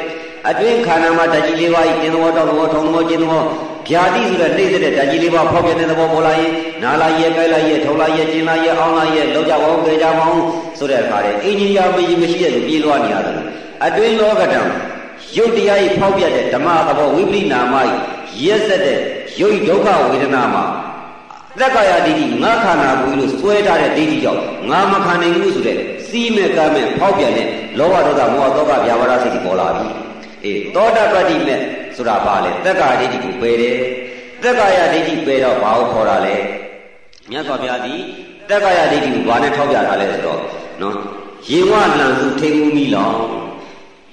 အတွင်းခန္ဓာမှာဓာတ်ကြီးလေးပါးဤတင်သဘောတောက်သဘောထုံသဘောကျင်းသဘောဗျာတိဆိုတဲ့နှိမ့်တဲ့ဓာတ်ကြီးလေးပါးဖောက်ပြန်တဲ့သဘောပေါ်လာရင်နာလာရဲ့ကြိုက်လိုက်ရဲ့ထုံလိုက်ရဲ့ကျင်းလိုက်ရဲ့အောင်းလိုက်ရဲ့လောက်ကြပါဦးကြကြပါဦးဆိုတဲ့အခါတည်းအင်ဂျင်ယာမရှိမရှိတဲ့လူပြေးလွှားနေရတယ်အတွင်းလောကတံရုပ်တရားကြီးဖောက်ပြတဲ့ဓမ္မသဘောဝိပရိနာမကြီးရက်ဆက်တဲ့ ရုပ်ဒုက္ခဝေဒနာမှာသက်ကာယဒိဋ္ဌိငါခန္ဓာကိုယ်လို့စွဲထားတဲ့ဒိဋ္ဌိကြောင့်ငါမခံနိုင်ဘူးဆိုတဲ့စီးမဲ့ကမ်းမဲ့ဖောက်ပြန်တဲ့လောဘဒေါသမောဟတောကဗျာပါဒစိတ်ကြီးပေါ်လာပြီအေးသောတပတ္တိမဲ့ဆိုတာဘာလဲသက်ကာယဒိဋ္ဌိကိုပယ်တယ်သက်ကာယဒိဋ္ဌိပယ်တော့ဘာကိုခေါ်တာလဲမြတ်စွာဘုရားသည်သက်ကာယဒိဋ္ဌိကိုဘာနဲ့ထောက်ပြထားလဲဆိုတော့နော်ယေဝလံစုထိန်ဦးမိလောင်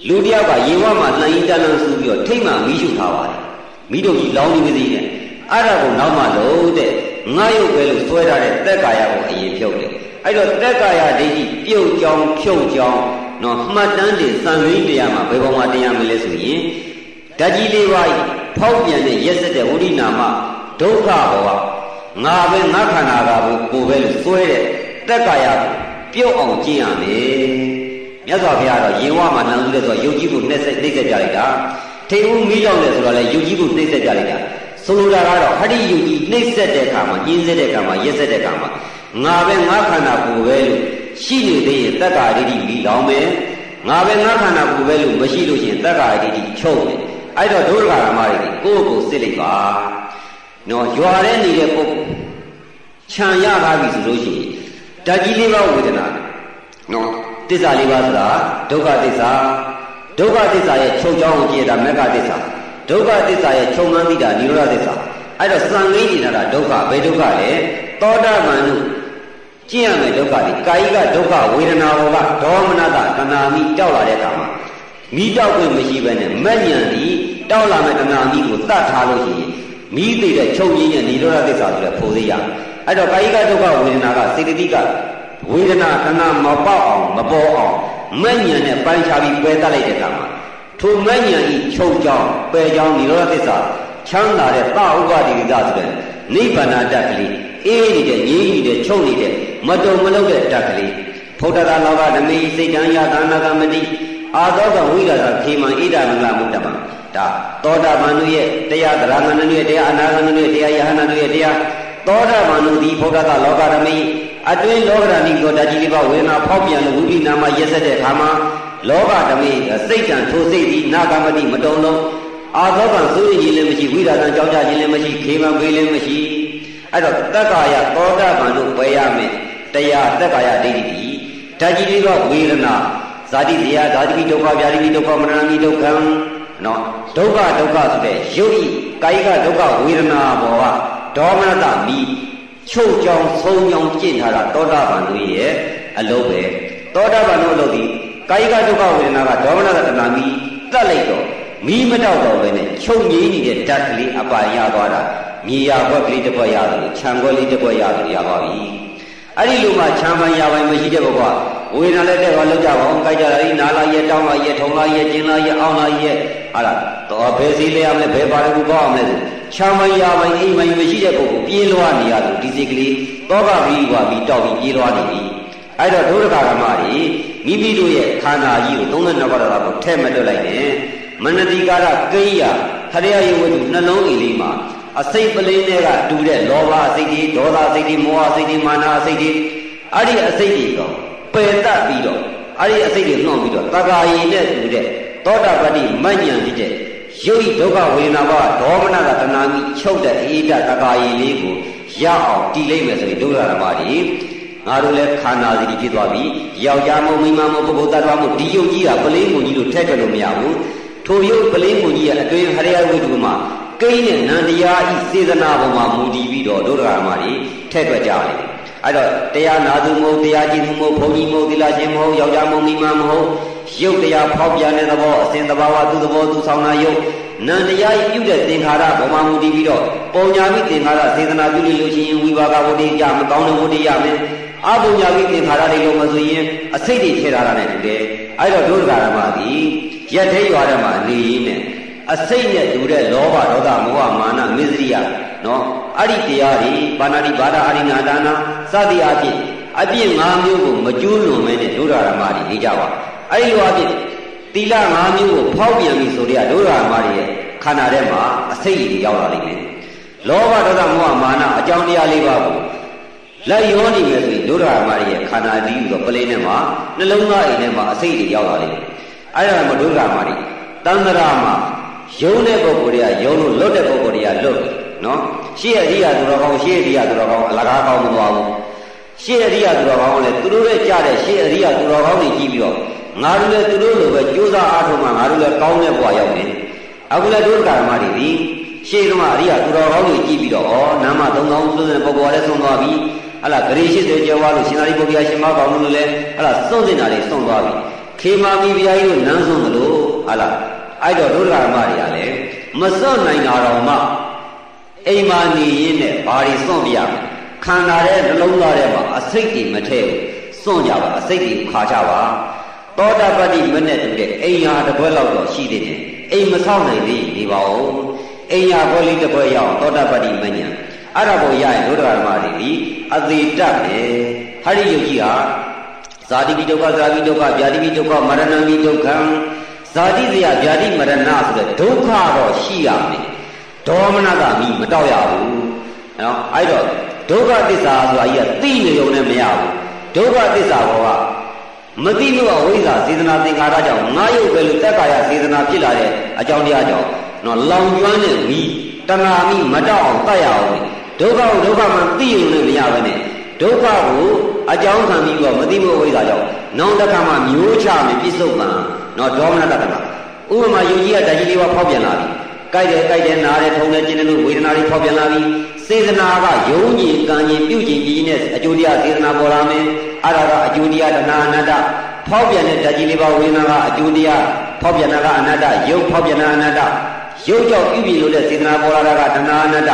လူတယောက်ကယေဝမှာလှန်ရင်တလန်းစုပြီးတော့ထိတ်မှမီးရှုထားပါတယ်မိတို့ကြီးလောင်းနေပါသေးတယ် အဲ့ဒါကိုနောက်မှလို့တဲ့ငါရုပ်ပဲလို့ဆွဲထားတဲ့သက်ကာယကိုအရင်ဖြုတ်တယ်အဲ့တော့သက်ကာယဒိဋ္ဌိပြုတ်ကြောင်းဖြုတ်ကြောင်းနော်မှတ်တမ်းတင်စံရင်းတရားမှာဘယ်ပုံမှာတရားမလဲဆိုရင်ဓာကြီးလေးပါးဖောက်ပြန်တဲ့ရက်စက်တဲ့ဝိရိနာမဒုက္ခဘောကငါပဲငါခန္ဓာကကိုပဲလို့ဆွဲတဲ့သက်ကာယကိုပြုတ်အောင်ကျင့်ရမယ်မြတ်စွာဘုရားတော့ယေဝမှာနံလူတဲ့ဆိုရုပ်ကြီးကိုနှိမ့်ဆက်နှိမ့်ဆက်ပြလိုက်တာထေဝမီးလောင်တယ်ဆိုတော့လေယုတ်ကြီးကိုနှိမ့်ဆက်ကြလိုက်တာ ဆိုလိုတာကတော့ဟရိယုတ်ကြီးနှိမ့်ဆက်တဲ့အခါမှာညင်းဆက်တဲ့အခါမှာရက်ဆက်တဲ့အခါမှာငါပဲငါခန္ဓာကိုယ်ပဲလို့ရှိနေသေးရင်တက္ကာရိတိမီးလောင်မယ်ငါပဲငါခန္ဓာကိုယ်ပဲလို့မရှိလို့ရှိရင်တက္ကာရိတိချုပ်တယ်အဲ့တော့ဒုရဂရမတွေကိုယ့်ကိုယ်စစ်လိုက်ပါနော်ရွာထဲနေတဲ့ပုဂ္ဂိုလ်ခြံရထားပြီဆိုလို့ရှိရင်ဓာတ်ကြီးလေးပါဝေဒနာနော်တစ္ဆာလေးပါဆိုတာဒုက္ခသစ္စာဒုက္ခသစ္စာရဲ့ချုပ်ချောင်းကိုကြည့်တာမက္ခသစ္စာ ဒုက္ခသစ္စာရဲ့ချုပ်မှန်းသိတာនិရောဓသစ္စာအဲ့တော့စံငိမ့်နေတာဒုက္ခဘယ်ဒုက္ခလဲသောတာပန်တို့ကျင့်ရမယ်ဒုက္ခဒီကာယကဒုက္ခဝေဒနာဘောကဒေါမနတတဏှာမိတောက်လာတဲ့အခါမှာမိတောက်ခွင့်မရှိဘဲနဲ့မက်ညံဒီတောက်လာမဲ့တဏှာမိကိုတတ်ထားလို့ရှိရင်မိသိတဲ့ချုပ်ရင်းရဲ့និရောဓသစ္စာဆိုတဲ့ဖို့သေးရအဲ့တော့ကာယကဒုက္ခဝေဒနာကစေတသိကဝေဒနာတဏှာမပေါက်အောင်မပေါ်အောင်မက်ညံနဲ့ပိုင်းခြားပြီးပယ်တတ်လိုက်တဲ့အခါမှာ ထိုမဉ္ဇဉ်ဤချုပ်ကြောင်းပယ်ကြောင်းនិရောဓသစ္စာချမ်းသာတဲ့သဥပတိကဆိုတဲ့နိဗ္ဗာန်တတ်ကလေးအေးနေတဲ့ငြိမ်းနေတဲ့ချုပ်နေတဲ့မတုံမလုံးတဲ့တတ်ကလေးဖုဒ္ဓတာလောကဓမေစိတ်တံယသာနာကမတိအာသောကဝိရဒခေမံဣဒမင်္ဂမုတ္တမဒါသောတာပန်တို့ရဲ့တရားသရဂန်တို့ရဲ့တရားအနာဂန်တို့ရဲ့တရားယဟနာတို့ရဲ့တရားသောတာပန်တို့ဒီဖုဒ္ဓတာလောကဓမေအတွင်းလောကဓာနိကောဓာကြီးလေးပါဝေဒနာဖောက်ပြန်လို့ဝိပိနာမှာရက်ဆက်တဲ့အခါမှာ လောဘဓမေစိတ်တံထိုစိတ်ဒီနာဂမတိမတုံလုံးအာသောကံစိုးရင်လည်းမရှိဝိရာဒံကြောင်းကြခြင်းလည်းမရှိခေမံပေးလည်းမရှိအဲ့တော့တက္ကာယသောတာပန်တို့ပယ်ရမယ်တရားတက္ကာယဒိဋ္ဌိဒီဓာကြီးလေးကဝေဒနာဇာတိတရားဓာတိဒုက္ခဗျာတိဒုက္ခမရဏမိဒုက္ခံနော်ဒုက္ခဒုက္ခဆိုတဲ့ရုပ်ဤကာယကဒုက္ခဝေဒနာဘောကဒေါမနတမိချုပ်ကြောင်ဆုံးကြောင်ကျင့်ထားတာသောတာပန်တို့ရဲ့အလုပ်ပဲသောတာပန်တို့အလုပ်ဒီ ကာယကဒုက္ခဝေဒနာကဒေါမနတတနာမီတတ်လိုက်တော့မီးမတော့တော့ပဲနဲ့ချုပ်ငြိမ်းနေတဲ့ဓာတ်ကလေးအပါရသွားတာမြေရဘွက်ကလေးတစ်ဘွက်ရတယ်လို့ခြံခွက်လေးတစ်ဘွက်ရတယ်ရပါပြီအဲ့ဒီလိုမှခြံပန်ရပိုင်းမရှိတဲ့ဘကွာဝေဒနာလည်းတဲ့ဘာလောက်ကြပါအောင်ကြိုက်ကြတာဒီနာလာရဲ့တောင်းလာရဲ့ထုံလာရဲ့ကျင်းလာရဲ့အောင်းလာရဲ့ဟာလားတော့ဘယ်စည်းလဲရမလဲဘယ်ပါရကူကောင်းအောင်လဲခြံပန်ရပိုင်းအိမ်ပိုင်းမရှိတဲ့ပုဂ္ဂိုလ်ပြေးလွှားနေရတယ်ဒီစိတ်ကလေးတောကပြီးွားပြီးတောက်ပြီးပြေးလွှားနေပြီ အဲ့တော့ဒုရကရမတွေမိမိတို့ရဲ့ခန္ဓာကြီးကို32ပါးတော်ကိုထဲ့မတွက်လိုက်နဲ့မနတိကာရကိယဟရိယယဝတ္ထုနှလုံးအိလေးမှာအစိတ်ပလင်းတွေကတူတဲ့လောဘအစိတ်တွေဒေါသအစိတ်တွေမောဟအစိတ်တွေမာနအစိတ်တွေအဲ့ဒီအစိတ်တွေတော့ပယ်တတ်ပြီးတော့အဲ့ဒီအစိတ်တွေနှောင့်ပြီးတော့တဂါယီနဲ့တူတဲ့သောတာပတ္တိမဉ္ဇဉ်ဖြစ်တဲ့ရုပ်ဤဒုက္ခဝေဒနာဘဒေါမနကတဏှာမိချုပ်တဲ့အေးတတဂါယီလေးကိုရအောင်တည်လိုက်မယ်ဆိုရင်ဒုက္ခရမတွေ ငါတို့လည်းခန္ဓာစီဖြစ်သွားပြီယောက်ျားမို့မိန်းမမို့ပုဂ္ဂိုလ်တ attva မို့ဒီယုတ်ကြီးကပလင်းကိုကြီးလို့ထည့်ထွက်လို့မရဘူးထိုယုတ်ပလင်းကိုကြီးရဲ့အတွင်းဟရိယဝိတုမှာကိန်းနဲ့နန္တရားဤစေတနာပေါ်မှာမူတည်ပြီးတော့ဒုက္ခရမတွေထည့်ထွက်ကြတယ်အဲ့တော့တရားနာသူမဟုတ်တရားကြည့်သူမဟုတ်ဘုန်းကြီးမဟုတ်သီလရှင်မဟုတ်ယောက်ျားမဟုတ်မိန်းမမဟုတ်ရုပ်တရားဖောက်ပြန်တဲ့သဘောအစဉ်သဘာဝသူ့သဘောသူဆောင်တာရုပ်နန္တရားကြီးပြုတဲ့သင်္ခါရဘောမှာမူတည်ပြီးတော့ပုံညာမိသင်္ခါရစေတနာပြုလို့ရှိရင်ဝိပါကဝတ္တိကြမကောင်းတဲ့ဝတ္တိရမယ် အပုံညာမိသင်္ခါရတွေလုံးမဆိုရင်အစိတ်တွေထည့်ထားတာနဲ့တူတယ်အဲ့တော့ဒုဒ္ဒရာမကြီးရက်သေးရွာထဲမှာနေရင်းနဲ့အစိတ်နဲ့တူတဲ့လောဘဒေါသမောဟမာနမစ္စရိယနော်အဲ့ဒီတရားတွေပါဏာတိဘာဒအာရိနာဒါနာစသည်အဖြစ်အပြည့်၅မျိုးကိုမကျူးလွန်မဲနဲ့ဒုဒ္ဒရာမကြီးနေကြပါအဲ့ဒီလိုအဖြစ်သီလ၅မျိုးကိုဖောက်ပြန်ပြီဆိုတဲ့ဒုဒ္ဒရာမကြီးရဲ့ခန္ဓာထဲမှာအစိတ်ကြီးရောက်လာလိမ့်မယ်လောဘဒေါသမောဟမာနအကြောင်းတရားလေးပါကို လက်ရောနေမယ်ဆိုရင်ဒုဒ္ဒရာမကြီးရဲ့ခန္ဓာတည်းဆိုပလင်းထဲမှာနှလုံးသားအိမ်ထဲမှာအစိတ်ကြီးရောက်လာလိမ့်မယ်အဲ့ဒါမှဒုဒ္ဒရာမကြီးတန္တရာမှာယုံတဲ့ပုဂ္ဂိုလ်တွေကယုံလို့လွတ်တဲ့ပုဂ္ဂိုလ်တွေကလွတ်တယ်နော်ရှေ့အရိယာသူတော်ကောင်းရှေ့အရိယာသူတော်ကောင်းအလကားကောင်းမသွားဘူးရှေ့အရိယာသူတော်ကောင်းလည်းသူတို့ရဲ့ကြားတဲ့ရှေ့အရိယာသူတော်ကောင်းတွေကြည့်ပြီးတော့ငါတို့လည်းသူတို့လိုပဲကြိုးစားအားထုတ်မှငါတို့လည်းကောင်းတဲ့ဘဝရောက်တယ်အခုလည်းဒုက္ခဓမ္မတွေဒီရှေ့ကမှအရိယာသူတော်ကောင်းတွေကြည့်ပြီးတော့ဩနာမ3000သုံးတဲ့ပုဂ္ဂိုလ်လည်းဆုံးသွားပြီ ဟလာဂရေ80ကျော်သွားလို့ရှင်သာရိပုတ္တရာရှင်မကောင်းလို့လည်းဟလာစွန့်စင်တာတွေစွန့်သွားပြီခေမာမီဘုရားကြီးတို့နန်းဆုံးသလိုဟလာအဲ့တော့ဒုက္ခဓမ္မတွေကလည်းမစွန့်နိုင်တာတော့မှအိမ်မာနေရင်းနဲ့ဘာတွေစွန့်ပြရမလဲခန္ဓာရဲ့နှလုံးသားထဲမှာအစိတ်တွေမထည့်ဘူးစွန့်ကြပါအစိတ်တွေခါကြပါသောတာပတ္တိမနဲ့တူတဲ့အိမ်ဟာတစ်ခွက်လောက်တော့ရှိသေးတယ်အိမ်မဆောက်နိုင်သေးနေပါဦးအိမ်ဟာခွက်လေးတစ်ခွက်ရအောင်သောတာပတ္တိမညာ အဲ့ဒါကိုရရင်ဒုဒ္ဓဓမ္မတွေဒီအသေးတတ်တယ်ဟာဒီယုတ်ကြီးဟာဇာတိပိဒုက္ခဇာတိဒုက္ခဗျာတိပိဒုက္ခမရဏံပိဒုက္ခံဇာတိဇယဗျာတိမရဏဆိုတဲ့ဒုက္ခတော့ရှိရမယ်ဒေါမနတာမိမတောက်ရဘူးနော်အဲ့တော့ဒုက္ခသစ္စာဆိုတာကြီးကသိနေုံနဲ့မရဘူးဒုက္ခသစ္စာဘောကမသိလို့အဝိဇ္ဇာစေတနာသင်္ခါရကြောင့်ငါရုပ်ပဲလို့တက်ကာယစေတနာဖြစ်လာတဲ့အကြောင်းတရားကြောင့်နော်လောင်ကျွမ်းတဲ့မိတဏှာမိမတောက်အောင်တတ်ရအောင် ဒုက္ခကိုဒုက္ခမှသိရုံနဲ့မရဘဲနဲ့ဒုက္ခကိုအကြောင်းခံပြီးတော့မသိဖို့အဝိဇ္ဇာကြောင့်နောင်တခါမှမျိုးချမယ်ပြစ္ဆုတ်ပံနော်ဒေါမနတတ္တမဥပမာယုံကြည်ကဓာကြီးလေးပါဖောက်ပြန်လာပြီကြိုက်တယ်ကြိုက်တယ်နားတယ်ထုံတယ်ကျင်တယ်လို့ဝေဒနာတွေဖောက်ပြန်လာပြီစေတနာကယုံကြည်ကံကြည်ပြုကြည်ကြည်နဲ့အကျိုးတရားစေတနာပေါ်လာမယ်အဲ့ဒါကအကျိုးတရားတဏှာအနတ္တဖောက်ပြန်တဲ့ဓာကြီးလေးပါဝေဒနာကအကျိုးတရားဖောက်ပြန်တာကအနတ္တယုတ်ဖောက်ပြန်တာအနတ္တယုတ်ကြောင့်ပြုပြီလို့တဲ့စေတနာပေါ်လာတာကတဏှာအနတ္တ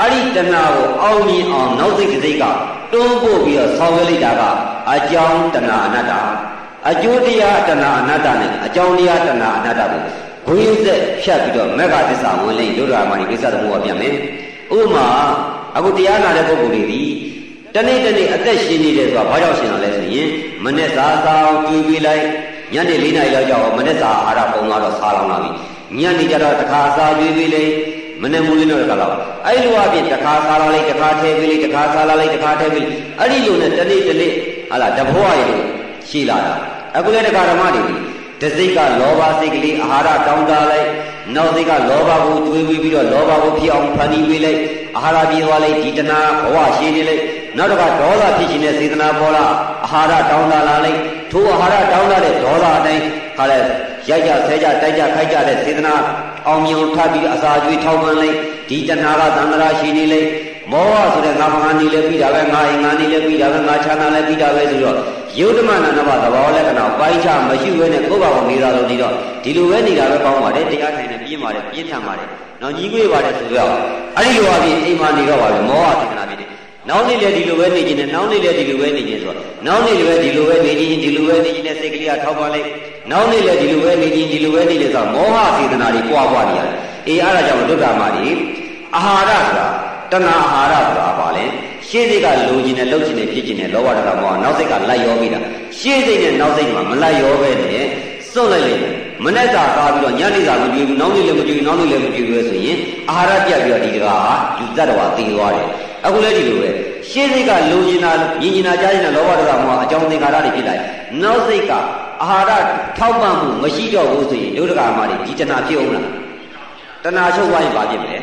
အဲ့ဒီတဏှာကိုအောင်မြင်အောင်နောက်စိတ်စိတ်ကတွန်းပို့ပြီးတော့ဆောင်ရွက်လိုက်တာကအကြောင်းတဏှာအနတ္တအကျိုးတရားတဏှာအနတ္တနဲ့အကြောင်းတရားတဏှာအနတ္တကိုဘုန်းကြီးဆက်ဖြတ်ပြီးတော့မက္ခသစ္စာဝင်လိမ့်ဒုဒ္ဓရာမဏိကိစ္စသမုဟပြန်မယ်ဥပမာအခုတရားနာတဲ့ပုဂ္ဂိုလ်တွေဒီတနေ့တနေ့အသက်ရှင်နေတယ်ဆိုတာဘာကြောင့်ရှင်တာလဲဆိုရင်မနေ့စာဆောင်ကြွေးပေးလိုက်ညနေ၄နာရီလောက်ကြောက်မနေ့စာအာဟာရပုံသွားတော့စားလောင်လာပြီညနေကျတော့တခါစားကြွေးပေးလိုက် မနေ့မူးလင်းတော့ကလောက်အဲ့လိုအပြင်တခါစားလာလိုက်တခါထဲပေးလိုက်တခါစားလာလိုက်တခါထဲပေးလိုက်အဲ့ဒီလိုနဲ့တနေ့တနေ့ဟာလာတဘွားရည်ရှိလာတာအခုလည်းတခါဓမ္မတွေတစိတ်ကလောဘစိတ်ကလေးအာဟာရတောင်းတလိုက်နောက်စိတ်ကလောဘကိုတွေးပြီးပြီးတော့လောဘကိုဖြစ်အောင်ဖန်တီးပေးလိုက်အာဟာရပြေသွားလိုက်ဒီတနာဘဝရှိနေလိုက်နောက်တစ်ခါဒေါသဖြစ်ခြင်းနဲ့စေတနာပေါ်လာအာဟာရတောင်းတလာလိုက်ထိုအာဟာရတောင်းတတဲ့ဒေါသအတိုင်းခါလဲရိုက်ကြဆဲကြတိုက်ကြခိုက်ကြတဲ့စေတနာ အောင်မြင်ထပ်ပြီးအစာကျွေးထောက်ပံ့လိုက်ဒီတဏှာကသံဃာရှိနေလိုက်မောဟဆိုတဲ့ငါမငါနေလဲပြီးတာပဲငါအိမ်ငါနေလဲပြီးတာပဲငါချမ်းသာလဲပြီးတာပဲဆိုတော့ယုဒ္ဓမနာနဘသဘောလက္ခဏာပိုင်းခြားမရှိဘဲနဲ့ကိုယ့်ဘာကိုနေတာလို့နေတော့ဒီလိုပဲနေတာပဲကောင်းပါတယ်တရားထိုင်နေပြင်းပါတယ်ပြင်းထန်ပါတယ်နော်ညီကိုရပါတယ်ဆိုတော့အဲ့ဒီလိုအပြင်အိမ်မှာနေတော့ပါပဲမောဟစေတနာဖြစ်တယ် နောက်နေ့လည်းဒီလိုပဲနေခြင်းနဲ့နောက်နေ့လည်းဒီလိုပဲနေခြင်းဆိုတော့နောက်နေ့လည်းဒီလိုပဲနေခြင်းဒီလိုပဲနေခြင်းနဲ့စိတ်ကလေးကထောက်ပံ့လိုက်နောက်နေ့လည်းဒီလိုပဲနေခြင်းဒီလိုပဲနေလေဆိုတော့မောဟစေတနာတွေပွားပွားနေရတယ်အေးအဲ့ဒါကြောင့်ဒုက္ခမှာဒီအာဟာရဆိုတာတဏှာအာဟာရဆိုတာပါလေရှေ့စိတ်ကလိုချင်တယ်လှုပ်ချင်တယ်ဖြစ်ချင်တယ်လောဘတကမောဟနောက်စိတ်ကလိုက်ရောပြီးတာရှေ့စိတ်နဲ့နောက်စိတ်မှာမလိုက်ရောပဲနဲ့စွန့်လိုက်လိုက်မနဲ့သာကားပြီးတော့ညနေသာမကြွေဘူးနောက်နေ့လည်းမကြွေဘူးနောက်နေ့လည်းမကြွေဘူးဆိုရင်အာဟာရပြတ်ပြီးတော့ဒီတကားဟာယူတတ်တော်တည်သွားတယ် အခုလည်းဒီလိုပဲရှေ့စိတ်ကလိုချင်တာယဉ်ချင်တာကြားချင်တာလောဘဒေါသမောဟအကြောင်းသင်္ခါရတွေဖြစ်လာတယ်နောက်စိတ်ကအာဟာရထောက်ပံ့မှုမရှိတော့ဘူးဆိုရင်ဒုဒကာမတွေဒီတဏှာဖြစ်အောင်လားတဏှာချုပ်သွားရင်ဘာဖြစ်မလဲ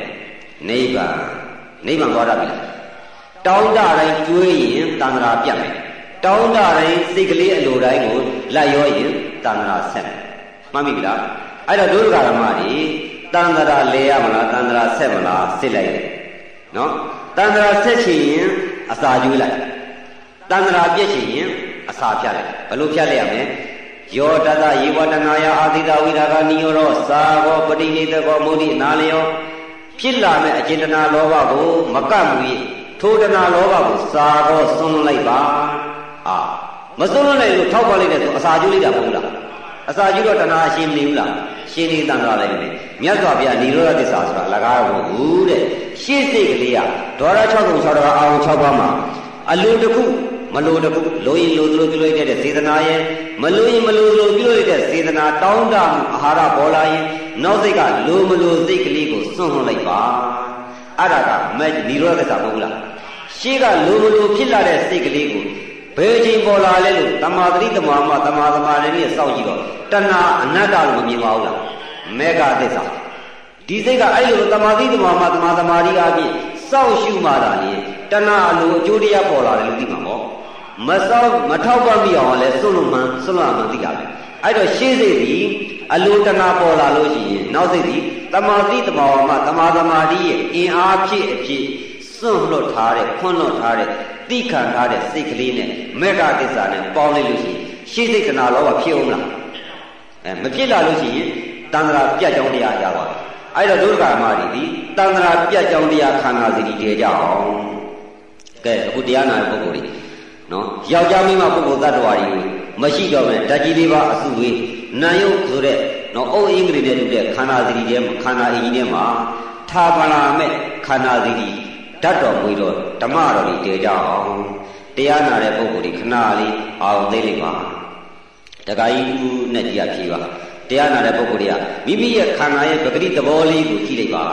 နိဗ္ဗာန်နိဗ္ဗာန်သွားတာပြီလားတောင်းတတိုင်းကျွေးရင်တဏှာပြတ်မယ်တောင်းတတိုင်းစိတ်ကလေးအလိုတိုင်းကိုလိုက်ရောရင်တဏှာဆက်မယ်မှတ်မိပြီလားအဲ့တော့ဒုဒကာမတွေတဏှာလဲရမလားတဏှာဆက်မလားစစ်လိုက်တယ်နော် တန္တရာဆက်ချင်ရင်အစာကျွေးလိုက်တန္တရာပြက်ချင်ရင်အစာဖြတ်လိုက်ဘလို့ဖြတ်လိုက်ရမလဲယောတတယေဝတနာယအာသီတဝိရာကနိယောရောသာဟောပရိနိတကောမုဒိနာလယောဖြစ်လာမဲ့အจิตနာလောဘကိုမကပ်မူ၏ထိုတနာလောဘကိုသာဟောစွန့်လွတ်လိုက်ပါအာမစွန့်လွတ်လိုက်လို့ထောက်ပါလိုက်တဲ့ဆိုအစာကျွေးလိုက်တာမဟုတ်လားအစာကျွေးတော့တနာအရှင်မနေဘူးလား ရှင်းနေတန်သွားလိုက်တယ်မြတ်စွာဘုရားនិရောဓသစ္စာဆိုတာလကားတော့ဘူးတဲ့ရှေ့စိတ်ကလေးကဒေါရ6ကုံ6တော့အာရုံ6ပါးမှာအလိုတစ်ခုမလိုတခုလိုရင်လိုသလိုပြုလိုက်တဲ့စေတနာရဲ့မလိုရင်မလိုသလိုပြုလိုက်တဲ့စေတနာတောင်းတမှုအာဟာရပေါ်လာရင်နောက်စိတ်ကလိုမလိုစိတ်ကလေးကိုစွန့်လွှတ်လိုက်ပါအဲ့ဒါကမဲ့និရောဓသစ္စာမဟုတ်လားရှေ့ကလိုမလိုဖြစ်လာတဲ့စိတ်ကလေးကို ဘယ်ချိန်ပေါ်လာလဲလို့တမာတိတမာမတမာသမာလည်းနဲ့စောင့်ကြည့်တော့တဏှာအနတ္တလို့မမြင်ပါဘူးလားမေဃသစ္စာဒီစိတ်ကအဲ့လိုတမာတိတမာမတမာသမာဓိအပြင်စောင့်ရှုမှသာလေတဏှာအလိုအကျိုးတရားပေါ်လာတယ်လို့သိမှာပေါ့မစောင့်မထောက်ပံ့မိအောင်လည်းစွန့်လို့မှန်စွန့်လို့မှန်သိကြတယ်အဲ့တော့ရှေ့စိတ်ဒီအလိုတဏှာပေါ်လာလို့ရှိရင်နောက်စိတ်ဒီတမာတိတမာဝမတမာသမာဓိရဲ့အင်အားဖြစ်အဖြစ်စွန့်လွတ်ထားတဲ့ခွန့်လွတ်ထားတဲ့ တိခံထားတဲ့စိတ်ကလေးနဲ့မေဃသစ္စာနဲ့ပေါင်းလိုက်လို့ရှိရင်ရှေ့စိတ်တဏှာလောဘဖြစ်အောင်လားအဲမဖြစ်လာလို့ရှိရင်တန္တရာပြတ်ကြောင်းတရားရပါအဲ့တော့ဒုက္ခမတွေဒီတန္တရာပြတ်ကြောင်းတရားခန္ဓာစီတည်ကြအောင်ကဲအခုတရားနာတဲ့ပုဂ္ဂိုလ်တွေနော်ယောက်ျားမိန်းမပုဂ္ဂိုလ်တ attva တွေမရှိတော့မဲ့ဓာတ်ကြီးလေးပါအစုဝေးနာယုတ်ဆိုတဲ့နော်အုပ်အင်္ဂလိပ်နဲ့တူတဲ့ခန္ဓာစီတည်ထဲမှာခန္ဓာအင်ကြီးထဲမှာထာပလာမဲ့ခန္ဓာစီတည် ဓာတ်တော်မူတော့ဓမ္မတော်တွေတည်ကြအောင်တရားနာတဲ့ပုဂ္ဂိုလ်တွေခဏလေးအောင်သိလိုက်ပါတခါကြီးဦးနဲ့ကြည့်ရဖြေပါတရားနာတဲ့ပုဂ္ဂိုလ်တွေကမိမိရဲ့ခန္ဓာရဲ့ပဂတိသဘောလေးကိုကြည့်လိုက်ပါ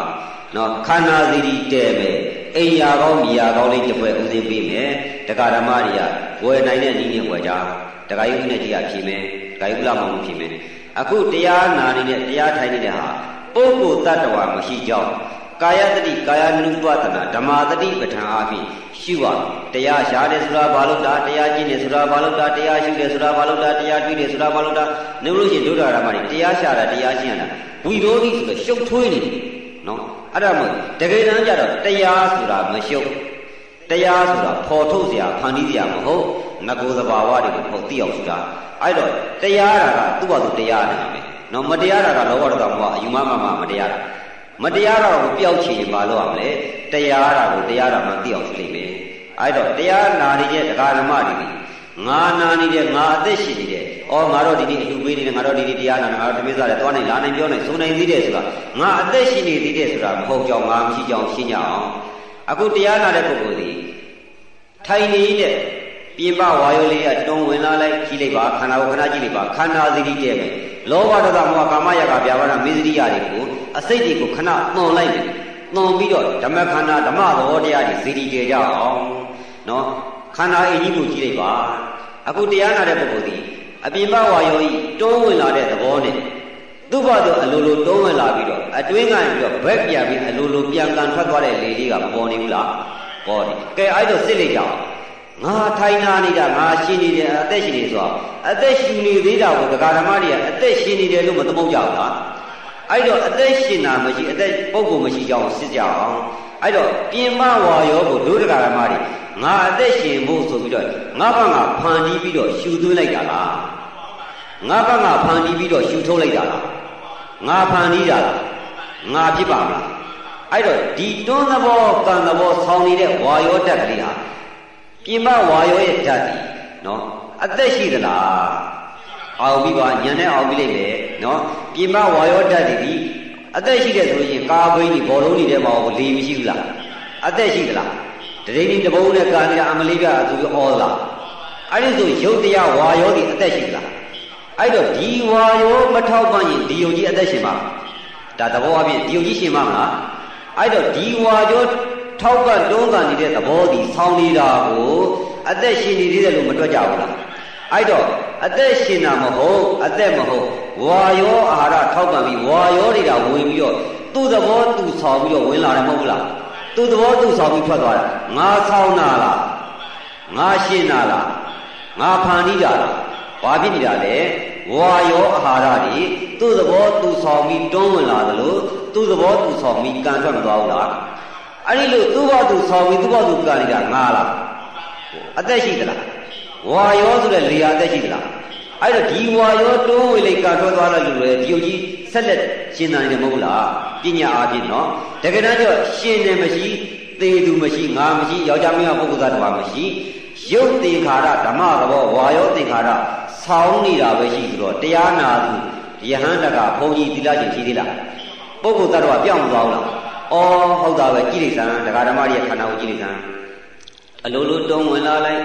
နော်ခန္ဓာစီရီတဲ့ပဲအိယာကောင်းမိယာကောင်းလေးတစ်ပွဲဥစဉ်ပေးမယ်တရားဓမ္မတွေကဝယ်နိုင်တဲ့နည်းနဲ့ဝယ်ကြတရားယုနဲ့ကြည့်ရဖြေမယ်တရားယုလာမမှုဖြေမယ်အခုတရားနာနေတဲ့တရားထိုင်နေတဲ့ဟာပုဂ္ဂိုလ်တ attva မရှိကြောင်း ကာယတတိကာယ ानु ပဒနာဓမ္မာတတိပဋ္ဌာန်အဖြစ်ရှုရတရားရှားတယ်ဆိုတာဘာလို့တာတရားကျင့်တယ်ဆိုတာဘာလို့တာတရားရှုတယ်ဆိုတာဘာလို့တာတရားတွေ့တယ်ဆိုတာဘာလို့တာနေလို့ရှိရင်ဒုဒ္ဒရာမတွေတရားရှားတာတရားကျင့်ရတာဝိရောဓိဆိုတော့ရှုပ်ထွေးနေတယ်နော်အဲ့ဒါမို့တကယ်တမ်းကျတော့တရားဆိုတာမရှုပ်တရားဆိုတာဖော်ထုတ်เสียဖန်တီးเสียမဟုတ်ငကိုယ်သဘာဝတွေကိုဖော်သိအောင်ဆိုတာအဲ့တော့တရားတာကသူ့ဘာသူတရားနေမယ်နော်မတရားတာကလောဘဒေါသမောဟအယူမမမမတရားတာ မတရားတာကိုပျောက်ချင်ရင်မလုပ်ရမလဲတရားတာကိုတရားတာမှသိအောင်သိလိမ့်မယ်အဲ့တော့တရားနာနေတဲ့ဒကာဓမ္မတွေငါနာနေတဲ့ငါအသက်ရှင်နေတဲ့ဩငါတော့ဒီနေ့အလူပေးနေတယ်ငါတော့ဒီနေ့တရားနာငါတော့တမစ္ဆာလည်းသွားနိုင်လာနိုင်ပြောနိုင်စုံနိုင်သေးတယ်ဆိုတာငါအသက်ရှင်နေသေးတယ်ဆိုတာမဟုတ်ကြောင်ငါမရှိကြောင်ရှင်းကြအောင်အခုတရားနာတဲ့ပုဂ္ဂိုလ်ဒီထိုင်နေတဲ့ပြင်ပဝါယောလေးကတွန်းဝင်လာလိုက်ကြည့်လိုက်ပါခန္ဓာကိုခဏကြည့်လိုက်ပါခန္ဓာစီတိတဲ့ပဲ လောဘဒေါသမောဟကာမရာဂဗျာပါဒမေဇရိယတွေကိုအစိတ်တွေကိုခဏသွန်လိုက်တယ်သွန်ပြီးတော့ဓမ္မခန္ဓာဓမ္မသဘောတရားတွေစီတီတည်ကြအောင်နော်ခန္ဓာအင်းကြီးကိုကြည့်လိုက်ပါအခုတရားနာတဲ့ပုဂ္ဂိုလ်ဒီအပြင်ဘဝါယောဤတွန်းဝင်လာတဲ့သဘောနဲ့သူ့ဘသူအလိုလိုတွန်းဝင်လာပြီးတော့အတွင်းကပြီးတော့ဘက်ပြန်ပြီးအလိုလိုပြန်ကန်ထွက်သွားတဲ့လေလေးကမပေါ်နေဘူးလားပေါ်တယ်ကဲအဲ့တော့စစ်လိုက်ကြအောင် ငါထိုင်နာနေတာငါရှင်နေတယ်အသက်ရှင်နေဆိုတော့အသက်ရှင်နေသေးတာကိုဒကာဓမ္မတွေကအသက်ရှင်နေတယ်လို့မသမုတ်ကြဘူးလားအဲ့တော့အသက်ရှင်တာမရှိအသက်ပုဂ္ဂိုလ်မရှိကြအောင်စစ်ကြအောင်အဲ့တော့ပြင်မဝါရောကိုဒုဒကာဓမ္မတွေငါအသက်ရှင်ဖို့ဆိုပြီးတော့ငါဘကဖန်တီးပြီးတော့ရှူသွင်းလိုက်တာလားငါဘကဖန်တီးပြီးတော့ရှူထုတ်လိုက်တာလားငါဖန်တီးတာလားငါဖြစ်ပါမလားအဲ့တော့ဒီတွန်းသဘောကံသဘောဆောင်းနေတဲ့ဝါရောတက်ကလေးဟာ ပြင်ပဝါရောရဲ့ဓာတ်ဒီနော်အသက်ရှိသလားအောင်ပြီးပါညံနဲ့အောင်ပြီးလိုက်မယ်နော်ပြင်ပဝါရောဓာတ်ဒီအသက်ရှိတဲ့ဆိုလို့ရှိရင်ကာဘိန်းဒီဘောလုံးတွေထဲမှာလေမရှိဘူးလားအသက်ရှိသလားတတိတိတဘုံနဲ့ကာနေတာအမလေးပြအသူဩလားအဲ့ဒီဆိုရုပ်တရားဝါရောဒီအသက်ရှိသလားအဲ့တော့ဒီဝါရောမထောက်ပံ့ရင်ဒီယုံကြီးအသက်ရှင်မှာဒါသဘောအပြင်ဒီယုံကြီးရှင်မှာမလားအဲ့တော့ဒီဝါရော ထောက်ကတွန်းကန်နေတဲ့သဘောဒီဆောင်းနေတာကိုအသက်ရှင်နေသေးတယ်လို့မတွက်ကြဘူးလားအဲ့တော့အသက်ရှင်တာမဟုတ်အသက်မဟုတ်ဝါရောအာဟာရထောက်ပံ့ပြီးဝါရောတွေကဝင်ပြီးတော့သူ့သဘောသူဆောင်းပြီးတော့ဝင်လာတယ်မဟုတ်လားသူ့သဘောသူဆောင်းပြီးထွက်သွားတာငါဆောင်းတာလားငါရှင်းတာလားငါဖန်တီးတာလားဘာဖြစ်နေတာလဲဝါရောအာဟာရတွေသူ့သဘောသူဆောင်ပြီးတွန်းဝင်လာသလိုသူ့သဘောသူဆောင်ပြီးကန်ထွက်မသွားဘူးလား အဲ့ဒီလိုသူ့ဘောသူဆောင်ပြီးသူ့ဘောသူကန်နေတာငါလားအသက်ရှိသလားဝါရောဆိုတဲ့လေယာအသက်ရှိသလားအဲ့တော့ဒီဝါရောတွန်းဝေလိုက်ကထွက်သွားလိုက်လို့လေဒီယုတ်ကြီးဆက်လက်ရှင်းတာနေမဟုတ်လားပညာအားဖြင့်နော်တကယ်တမ်းကျတော့ရှင်းတယ်မရှိသေသူမရှိငါမရှိယောက်ျားမင်းပုဂ္ဂိုလ်သားတစ်ပါးမရှိရုပ်သင်္ခါရဓမ္မသဘောဝါရောသင်္ခါရဆောင်းနေတာပဲရှိပြီးတော့တရားနာသူယဟန်တကဘုန်းကြီးသီလရှင်ရှိသေးလားပုဂ္ဂိုလ်သားတော်ပြောင်းမသွားဘူးလား အော်ဟုတ်တာပဲကြည့်လိုက်စမ်းတရားဓမ္မတွေခန္ဓာကိုကြည့်လိုက်စမ်းအလိုလိုတုံးဝင်လာလိုက်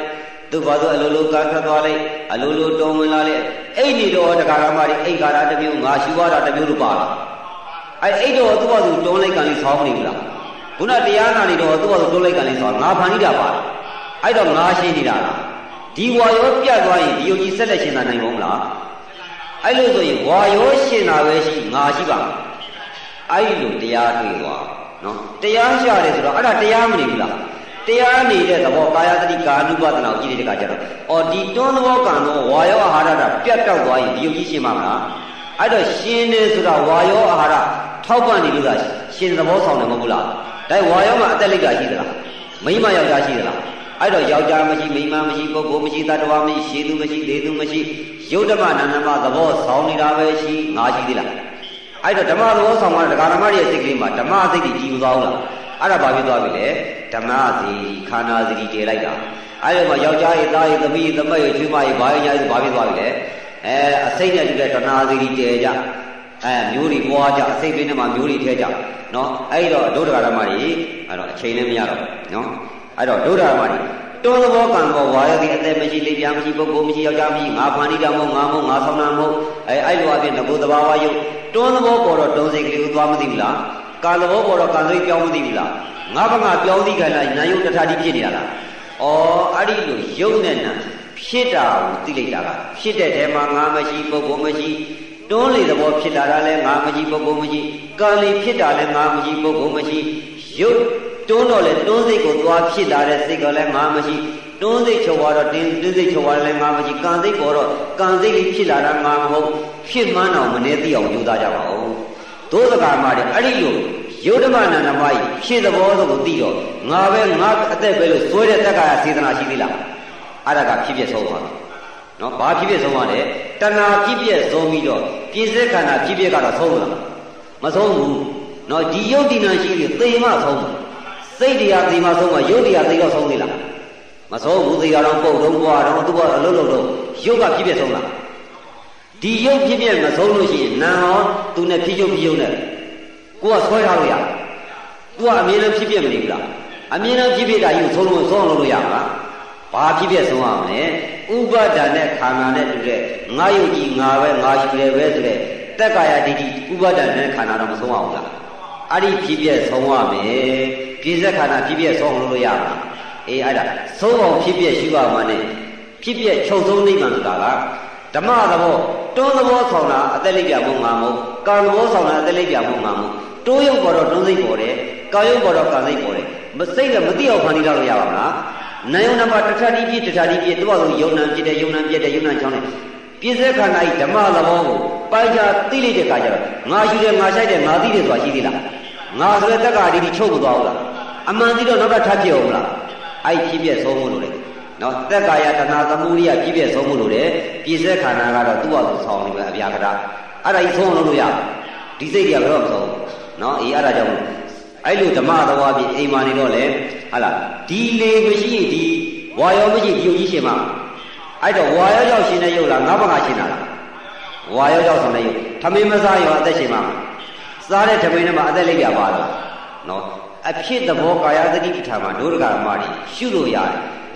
သူဘာလို့အလိုလိုကားထွက်သွားလိုက်အလိုလိုတုံးဝင်လာလိုက်အဲ့ဒီတော့တရားဓမ္မတွေအိတ်ခါရတစ်မျိုးငါရှိွားတာတစ်မျိုးလို့ပါလားအဲ့အိတ်တော့သူ့ဘာလို့တုံးလိုက်ကလေးဆောင်းနေဘူးလားခုနတရားနာနေတော့သူ့ဘာလို့တုံးလိုက်ကလေးဆောင်းငါဖန်နေတာပါလားအဲ့တော့ငါရှင်းနေတာလားဒီဝါရောပြတ်သွားရင်ဒီယုံကြည်ဆက်လက်ရှင်းတာနိုင်မလားအဲ့လိုဆိုရင်ဝါရောရှင်းတာပဲရှိငါရှိပါအဲ့လိုတရားတွေ့သွား နော်တရားရှာတယ်ဆိုတော့အဲ့ဒါတရားမနေဘူးလားတရားနေတဲ့သဘောကာယတတိကာနုပဒနာကိုကြည့်တဲ့အခါကျတော့အော်ဒီတွန်းသဘောကံတော့ဝါရောအာဟာရတာပြတ်တောက်သွားရင်ဒီယုံကြည်ရှင်းမှာမလားအဲ့တော့ရှင်းတယ်ဆိုတာဝါရောအာဟာရထောက်ပံ့နေလို့သာရှင်းသဘောဆောင်တယ်မဟုတ်ဘူးလားဒါဝါရောမှာအသက်လိပ်တာရှိသလားမိမယောက်ျားရှိသလားအဲ့တော့ယောက်ျားမရှိမိန်းမမရှိပုဂ္ဂိုလ်မရှိတ attva မရှိရှည်သူမရှိလေသူမရှိယုတ်ဓမ္မနာနမသဘောဆောင်နေတာပဲရှိငါရှိသေးလား အဲ့တော့ဓမ္မသဘောဆောင်မှာဒကာဓမ္မရဲ့စိတ်ကလေးမှာဓမ္မစိတ်ကြီးကြည်မသွားဘူးလားအဲ့ဒါဘာဖြစ်သွားပြီလဲဓမ္မစီခန္ဓာစီတည်လိုက်တာအဲ့ဒီမှာယောက်ျားရဲ့သားရဲ့သမီးရဲ့သမက်ရဲ့ချွေးမရဲ့ဘာရဲ့ညာရဲ့ဘာဖြစ်သွားပြီလဲအဲအစိတ်နဲ့တူတဲ့တဏှာစီတည်ကြအဲမျိုးတွေပွားကြအစိတ်ပင်းထဲမှာမျိုးတွေထဲကြနော်အဲ့တော့ဒုဒကာဓမ္မကြီးအဲ့တော့အချိန်လည်းမရတော့နော်အဲ့တော့ဒုဒကာဓမ္မကြီး တွန်းသဘောကံပေါ်ဝါရသည်အသက်မရှိလေးပြားမရှိပုဂ္ဂိုလ်မရှိယောက်ျားမရှိငါဖန်တီးတာမဟုတ်ငါမဟုတ်ငါဆောင်တာမဟုတ်အဲအဲ့လိုအပြင်ငကိုယ်တဘာဝယုတ်တွန်းသဘောပေါ်တော့တွန်းစိတ်ကလေးကိုသွားမသိဘူးလားကာသဘောပေါ်တော့ကာစိတ်ပြောင်းမသိဘူးလားငါဘငါပြောင်းသိကြလားနာယုတ်တထာတိဖြစ်နေတာလားဩအဲ့ဒီလိုယုတ်နဲ့နာဖြစ်တာကိုသိလိုက်တာကဖြစ်တဲ့ထဲမှာငါမရှိပုဂ္ဂိုလ်မရှိတွန်းလေသဘောဖြစ်လာတာလဲငါမရှိပုဂ္ဂိုလ်မရှိကံလေဖြစ်တာလဲငါမရှိပုဂ္ဂိုလ်မရှိ ယုတ်တွန်းတော့လေတွန်းစိတ်ကိုသွားဖြစ်လာတဲ့စိတ်ကလည်းငါမရှိတွန်းစိတ်ချုပ်သွားတော့တင်းတင်းစိတ်ချုပ်သွားလည်းငါမရှိကံစိတ်ပေါ်တော့ကံစိတ်လေးဖြစ်လာတာငါမဟုတ်ဖြစ်မှန်းအောင်မနေသိအောင်ကြိုးစားကြပါဦးသိုးစကားမှတဲ့အဲ့ဒီလိုယုဒ္ဓမနန္ဒမကြီးဖြစ်သဘောဆိုကိုသိတော့ငါပဲငါအသက်ပဲလို့စွဲတဲ့တက္ကရာစေတနာရှိသေးလားအဲ့ဒါကဖြစ်ဖြစ်ဆုံးသွားတယ်နော်ဘာဖြစ်ဖြစ်ဆုံးသွားလဲတဏှာဖြစ်ဖြစ်ဆုံးပြီးတော့ပြည့်စက်ခန္ဓာဖြစ်ဖြစ်ကတော့ဆုံးလားမဆုံးဘူး နော်ဒီယုတ်တိနာရှိပြီးသေမှဆုံးစိတ်တရားသေမှဆုံးမှယုတ်တရားသေတော့ဆုံးသေးလားမဆုံးဘူးသေတော့ပုတ်တော့ပွားတော့သူကအလုံးလုံးတော့ယုတ်ကဖြစ်ဖြစ်ဆုံးလားဒီယုတ်ဖြစ်ဖြစ်မဆုံးလို့ရှိရင်နာဟောသူနဲ့ဖြစ်ယုတ်ဖြစ်ယုတ်နဲ့ကိုကဆွဲထားလို့ရသူကအမြင်နဲ့ဖြစ်ဖြစ်မနေဘူးလားအမြင်နဲ့ဖြစ်ဖြစ်တာယူဆုံးလို့ဆုံးအောင်လုပ်လို့ရမှာဘာဖြစ်ဖြစ်ဆုံးအောင်လဲဥပါဒာနဲ့ခန္ဓာနဲ့တူတဲ့ငါယုတ်ကြီးငါပဲငါရှိတယ်ပဲဆိုတဲ့တက်ကာယဒိဋ္ဌိဥပါဒာနဲ့ခန္ဓာတော့မဆုံးအောင်လား အဲ့ဒီဖြစ်ဖြစ်ဆုံးရမယ်ပြည့်စက်ခန္ဓာဖြစ်ဖြစ်ဆုံးအောင်လုပ်လို့ရမှာအေးအဲ့ဒါဆုံးအောင်ဖြစ်ဖြစ်ရှိပါမှနဲ့ဖြစ်ဖြစ်ချုပ်ဆုံးနိဗ္ဗာန်ဆိုတာကဓမ္မသဘောတွန်းသဘောဆောင်တာအသက်လိပ်ပြမုံငါမုံကာသဘောဆောင်တာအသက်လိပ်ပြမုံငါမုံတိုးရုပ်ပေါ်တော့တွန်းစိတ်ပေါ်တယ်ကာယုပ်ပေါ်တော့ကာစိတ်ပေါ်တယ်မစိတ်ကမသိအောင်ဖန်တီးတော့ရပါမလားနာယုံနံပါတ်တစ်ထပ်တိပြည့်တစ်ထပ်တိပြည့်သူ့အဆုံးယုံနံပြည့်တယ်ယုံနံပြည့်တယ်ယုံနံချောင်းတယ် ပြည့်စက်ခန္ဓာဤဓမ္မသဘောကိုပိုင်းခြားသိလိုက်တဲ့အခါကျတော့ငါရှိတယ်ငါဆိုင်တယ်ငါသိတယ်ဆိုတာရှိသေးလားငါဆိုတဲ့တက္ကရာဒီဒီချုပ်မသွားဘူးလားအမှန်သိတော့နောက်ကထပ်ဖြစ်အောင်လားအဲ့ဖြစ်ပြဆုံးမှုလို့လေနော်သက်ကာယတဏသမုဒိယပြည့်ပြည့်ဆုံးမှုလို့လေပြည့်စက်ခန္ဓာကတော့သူ့အလိုဆောင်နေပဲအပြာကတာအဲ့ဒါကြီးဆုံးလို့လို့ရဒီစိတ်တွေကဘယ်တော့မဆုံးနော်အေးအဲ့ဒါကြောင့်အဲ့လိုဓမ္မသဘောဖြစ်အိမ်မာနေတော့လေဟာလားဒီလေမရှိရင်ဒီဝါရောမရှိဒီယုတ်ကြီးရှင်မှာ အဲ့တော့ဝါရောရောက်ရှင်တဲ့ယုတ်လားငါးပါးကရှင်တာလားဝါရောရောက်ဆောင်တဲ့ယုတ်ထမင်းမစားရောအသက်ရှင်မှာစားတဲ့ထမင်းထဲမှာအသက်လေးပြပါတော့နော်အဖြစ်သဘောကာယသတိပဋ္ဌာန်မှာဒုရကမတွေရှုလို့ရ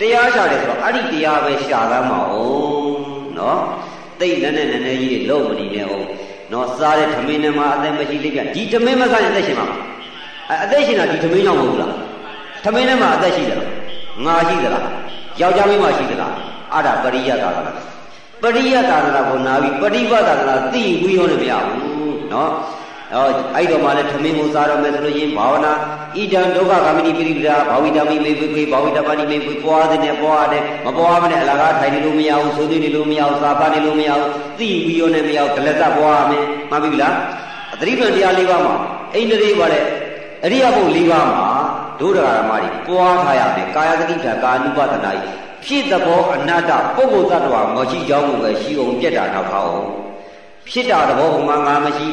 တယ်တရားရှာတယ်ဆိုတော့အဲ့ဒီတရားပဲရှာသမ်းပါဦးနော်တိတ်နဲ့နဲ့နဲ့နဲ့ကြီးလုံးမနေနဲ့အောင်နော်စားတဲ့ထမင်းထဲမှာအသက်မရှိလေးပြဒီထမင်းမစားရင်အသက်ရှင်မှာအသက်ရှင်တာဒီထမင်းကြောင့်မဟုတ်ဘူးလားထမင်းထဲမှာအသက်ရှိတယ်ငါရှိသလားယောက်ျားမင်းမရှိသလား အဲ့ဒါပရိယသာသနာပရိယသာသနာကိုနာပြီးပရိပသာသနာသိဝီရောလည်းမရဘူးနော်အော်အဲ့တော့မှလည်းထမင်းကိုစားရမယ်ဆိုလို့ရင်ဘာဝနာဣဒံဒုက္ခဂမိတိပိရိပဒဘာဝိတမိမေပွေပွေဘာဝိတပါဏိမေပွေပွားတဲ့နဲ့ပွားတဲ့မပွားမနဲ့အလကားထိုင်နေလို့မရဘူးဆိုနေလို့မရဘူးစာဖတ်နေလို့မရဘူးသိပြီးရောနဲ့မရဘူးဒလသက်ပွားမယ်မှန်ပြီလားအတတိပံတရား၄ပါးမှာအိန္ဒြေပါတဲ့အရိယဘုတ်၄ပါးမှာဒုဒဂရမတွေပွားထားရမယ်ကာယသတိဋ္ဌာကာနုပဒနာကြီး ဖြစ်သဘောအနတ္တပုဂ္ဂိုလ်သတ္တဝါမရှိကြောင်းကိုပဲရှိအောင်ပြက်တာတော့ခေါအောင်ဖြစ်တာသဘောဟိုမှာငါမရှိ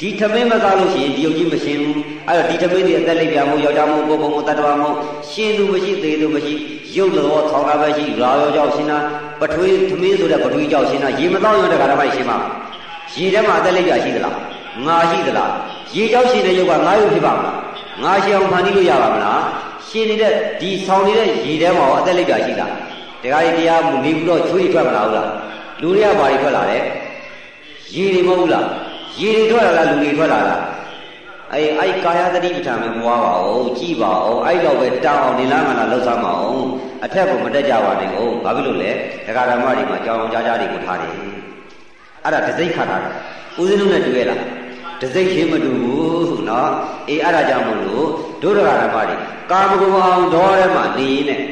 ဒီသမင်းမသားလို့ရှိရင်ဒီယုတ်ကြီးမရှင်ဘူးအဲ့တော့ဒီသမင်းဒီအသက်လိုက်ပြမို့ယောက်ျားမို့ပုဂ္ဂိုလ်မို့တ attva မို့ရှင်သူမရှိသေးသူမရှိရုပ်တော်ထောင်တာပဲရှိရာရောကြောင့်ရှင်တာပထွေးသမင်းဆိုတဲ့ပထွေးကြောင့်ရှင်တာရေမတော့ရတဲ့ခါတည်းမှရှင်မှာရေထဲမှာအသက်လိုက်ပြရှိသလားငါရှိသလားရေကြောင့်ရှင်တဲ့ယုတ်ကငါယုတ်ဖြစ်ပါမလားငါရှင်အောင်ဖန်တီးလို့ရပါမလား ရှင်နေတဲ့ဒီဆောင်နေတဲ့ရေထဲမှာရောအသက်လိုက်ပြရှိလားတရားကြီးတရားမူနေပြီးတော့ချွေးထွက်မလာဘူးလားလူတွေကဘာတွေထွက်လာလဲရေတွေမဟုတ်ဘူးလားရေတွေထွက်လာလားလူတွေထွက်လာလားအဲအဲ့ကာယသတိပဋ္ဌာန်ပဲပွားပါဦးကြည်ပါဦးအဲ့တော့ပဲတောင်းအောင်ဒီလားငါလားလှုပ်ရှားမအောင်အထက်ကိုမတက်ကြပါနဲ့ဦးဘာဖြစ်လို့လဲဒကာဓမ္မတွေမှာကြောင်အောင်ကြားကြားတွေကိုထားတယ်အဲ့ဒါဒစိတ်ခါတာဦးဇင်းတို့နဲ့တွေ့ရလား တစိတ်ရင်းမတူဘူးနော်အေးအဲ့ဒါကြောင့်မို့လို့ဒုရဂရမတွေကာမဂုဏ်အောင်ဒေါ်ထဲမှာနေရင်းနဲ့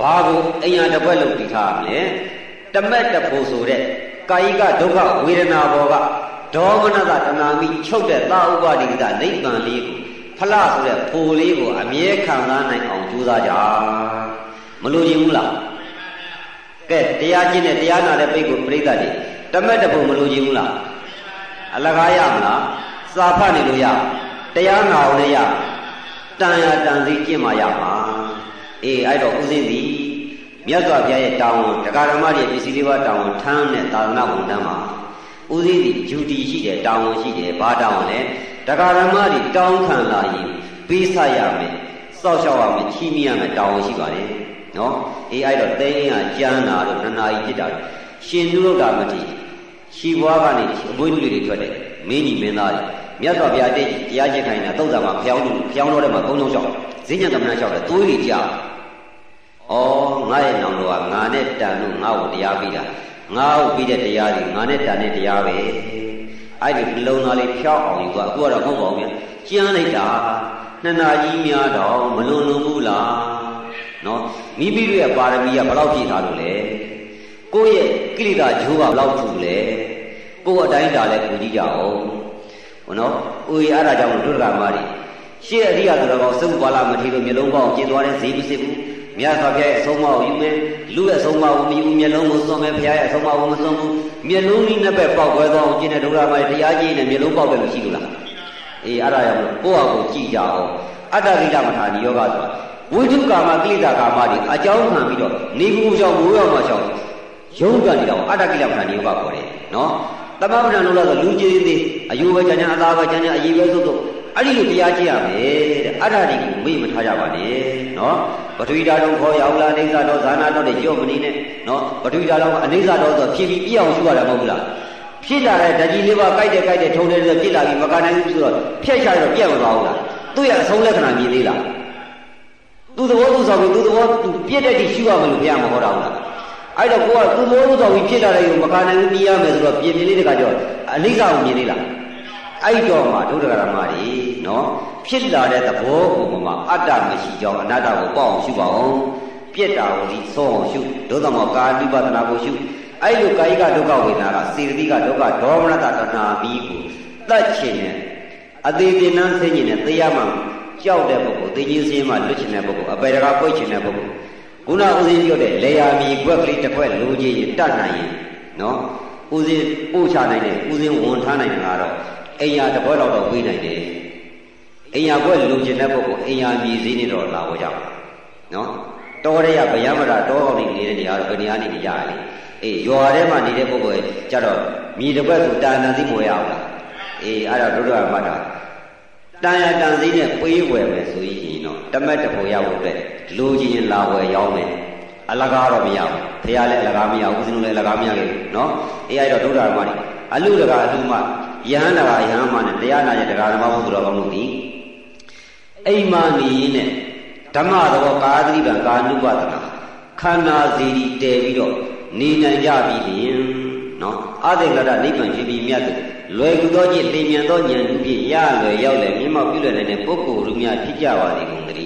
ဘာကိုအညာတစ်ဘက်လုံးတည်ထားမလဲတမက်တဖို့ဆိုတဲ့ကာယိကဒုက္ခဝေဒနာဘောကဒေါမနကတဏှာမိချုပ်တဲ့သာဥပဒိကနိဗ္ဗာန်လေးကိုဖလားဆိုတဲ့ဖိုလေးကိုအမြဲခံစားနိုင်အောင်ကြိုးစားကြမလိုချင်ဘူးလားကဲတရားကျင့်တဲ့တရားနာတဲ့ပိတ်ကိုပြိဿတွေတမက်တဖို့မလိုချင်ဘူးလား အလကားရမလားစာဖတ်နေလို့ရတရားနာအောင်လည်းရတန်ရတန်စီကျင့်မှရမှာအေးအဲ့တော့ဥစဉ်သည်မြတ်စွာဘုရားရဲ့တာဝန်တရားဓမ္မတွေပစ္စည်းလေးပါးတာဝန်ထမ်းတဲ့သာသနာဝန်ထမ်းမှာဥစဉ်သည်ဂျူတီရှိတယ်တာဝန်ရှိတယ်ဘာတာဝန်လဲတရားဓမ္မတွေတောင်းခံလာရင်ပေးဆရမယ်စောက်ရှောက်ရမယ်ချီးမြှောက်ရမယ်တာဝန်ရှိပါတယ်နော်အေးအဲ့တော့သိင်းကကြမ်းတာလို့နှစ်နာရီဖြစ်တာရှင်သူတို့တာမတိ ရှီဘွားကနေအပွေးလူတွေထွက်တယ်မင်းကြီးမင်းသားတွေမြတ်စွာဘုရားတိတ်တရားကျင့်ခိုင်းတာသုတ်တံမှာဖျောင်းလူဖျောင်းတော့တဲ့မှာကုန်းလုံးလျှောက်ဈဉ္ညံသမဏလျှောက်တယ်သွေးတွေကြာဩငါရဲ့နောင်တော်ကငါနဲ့တန်လို့ငါ့ကိုတရားပြီးတာငါ့ကိုပြီးတဲ့တရားတွေငါနဲ့တန်တဲ့တရားပဲအဲ့ဒီနှလုံးသားလေးဖျောက်အောင်ယူကအခုကတော့မဟုတ်ပါဘူးဗျကျမ်းလိုက်တာနှစ်နာကြီးများတော့မလွန်လွန်ဘူးလားနော်မိမိတို့ရဲ့ပါရမီကဘယ်လောက်ပြည့်ထားလို့လဲ ကိုယ့်ရဲ့ကိလေသာဂျိုးကဘယ်လောက်ထူလဲကိုယ့်အတိုင်းတာလဲပူကြည့်ကြအောင်ဟောနော်ဦးရအဲ့ဒါကြောင့်ဒုက္ခမာရီရှေ့အရိယာသူတော်ကောင်းစုပါလာမထီလို့မျိုးလုံးပေါအောင်ကျင်သွားတဲ့ဈေးမစစ်ဘူးမြတ်စွာဘုရားရဲ့အဆုံးအမကိုယူမယ်လူရဲ့အဆုံးအမကိုမယူမျက်လုံးကိုစွန့်မယ်ဘုရားရဲ့အဆုံးအမကိုမစွန့်ဘူးမျက်လုံးကြီးနှစ်ဘက်ပေါက်ခွဲသွားအောင်ကျင့်တဲ့ဒုက္ခမာရီတရားကြီးနဲ့မျက်လုံးပေါက်တယ်လို့ရှိလို့လားအေးအဲ့ဒါကြောင့်ကိုယ့်ဟာကိုကြည့်ကြအောင်အတ္တကိလမထာနိယောဂဆိုတာဝိတုကာမကိလေသာကာမတွေအကြောင်းခံပြီးတော့နေဘူးကြောင့်မိုးရောက်မှကြောင့် ရုံးကန်နေတော့အတ္တကိလမထာနိယောဂခေါ်တယ်နော်သမဗုဒ္ဓလို့လို့ဆိုလူကြီးသေးအယူပဲကျန်ကျန်အသားပဲကျန်ကျန်အည်ပဲသို့သို့အဲ့ဒီလိုတရားကြည့်ရမယ်တဲ့အဲ့ဒါတွေကိုမေ့မထားကြပါနဲ့နော်ပထဝီဓာတ်တော်ခေါ်ရောက်လာအိဋ္ဌတော်ဇာနာတော်တွေကြော့မနေနဲ့နော်ပထဝီဓာတ်တော်ကအိဋ္ဌတော်ဆိုဖြစ်ပြီးပြည့်အောင်ရှုရတာမဟုတ်ဘူးလားဖြစ်လာတဲ့ဓာကြီးလေးပါကြိုက်တယ်ကြိုက်တယ်ထုံတယ်ဆိုဖြစ်လာပြီးမကနိုင်ဘူးဆိုတော့ဖျက်ချတော့ပြတ်မသွားဘူးလားသူ့ရဲ့အဆုံးလက္ခဏာမြင်သေးလားသူ့သဘောသူ့ဆောင်ပြီးသူ့သဘောသူပြည့်တဲ့တိရှုရမယ်လို့ဘုရားမဟောတာဘူးလား အဲ့တော့ကိုကသူ့သဘောသူ့ဆောင်ပြီးဖြစ်လာတဲ့ကိုမကနိုင်ဘူးမြင်ရမယ်ဆိုတော့ပြင်ပြလေးတကကြောအနိစ္စကိုမြင်သေးလားအဲ့တော့မှဒုဒ္ဒဂရမကြီးနော်ဖြစ်လာတဲ့သဘောကိုမှအတ္တမရှိကြောင်းအနတ္တကိုပေါ့အောင်ရှုပါအောင်ပြက်တာကိုဒီဆုံးအောင်ရှုဒုသမကာနိပဒနာကိုရှုအဲ့လိုကာယကဒုက္ခဝေဒနာကစေတသိကဒုက္ခဒေါမနတတဏှာပြီးကိုတတ်ချင်တယ်အသေးသေးနန်းသိညင်တဲ့သေရမှကြောက်တဲ့ပုဂ္ဂိုလ်သိချင်းစင်းမှလွတ်ချင်တဲ့ပုဂ္ဂိုလ်အပေတကာပွိတ်ချင်တဲ့ပုဂ္ဂိုလ် ခုနဦးစင်းပြောတဲ့လေယာမီကွက်ကလေးတစ်ခွက်လိုချင်ရင်တတ်နိုင်ရင်နော်ဦးစင်းပို့ချနိုင်တယ်ဦးစင်းဝန်ထားနိုင်တာကတော့အိယာတစ်ခွက်တော့တော့ဝေးနိုင်တယ်အိယာကွက်လိုချင်တဲ့ပုဂ္ဂိုလ်အိယာမြည်စည်းနေတော့လာဝကြနော်တောရဲရဗျာမတာတောအောင်နေနေတဲ့နေရာတော့ဘယ်နေရာနေနေကြရလဲအေးရွာထဲမှာနေတဲ့ပုဂ္ဂိုလ်ကြတော့မြေတစ်ခွက်ဆိုတာဏသိမွေရအောင်လားအေးအဲ့ဒါတို့တို့ကမှတ်တာ တန်ရတန်စည်းနဲ့ပေးဝယ်မယ်ဆိုရင်တော့တမက်တဖို့ရဖို့အတွက်လူကြီးလာဝယ်ရောင်းမယ်အလကားတော့မရဘူးဖះလည်းအလကားမရဘူးဦးဇင်းလည်းအလကားမရဘူးနော်အေးအဲ့တော့ဒုဒ္ဒရာမကြီးအလူတကအလူမယဟန္တာကယဟန်မနဲ့တရားနာရဲ့တရားဓမ္မဘုသူတော်ကောင်းတို့ဒီအိမ်မာနီနဲ့ဓမ္မသဘောကာသတိပံကာနုပဒနာခန္ဓာစီတည်ပြီးတော့နေနိုင်ကြပြီလင်နော်အသေကရနိဗ္ဗာန်ဖြစ်ပြီးမြတ်သူ လွယ်ကူသောจิตလင်မြန်သောဉာဏ်ဖြင့်ရလွယ်ရောက်လေမြတ်မောက်ပြုလွယ်နိုင်တဲ့ပုဂ္ဂိုလ်လူများဖြစ်ကြပါသည်ကုန်သတ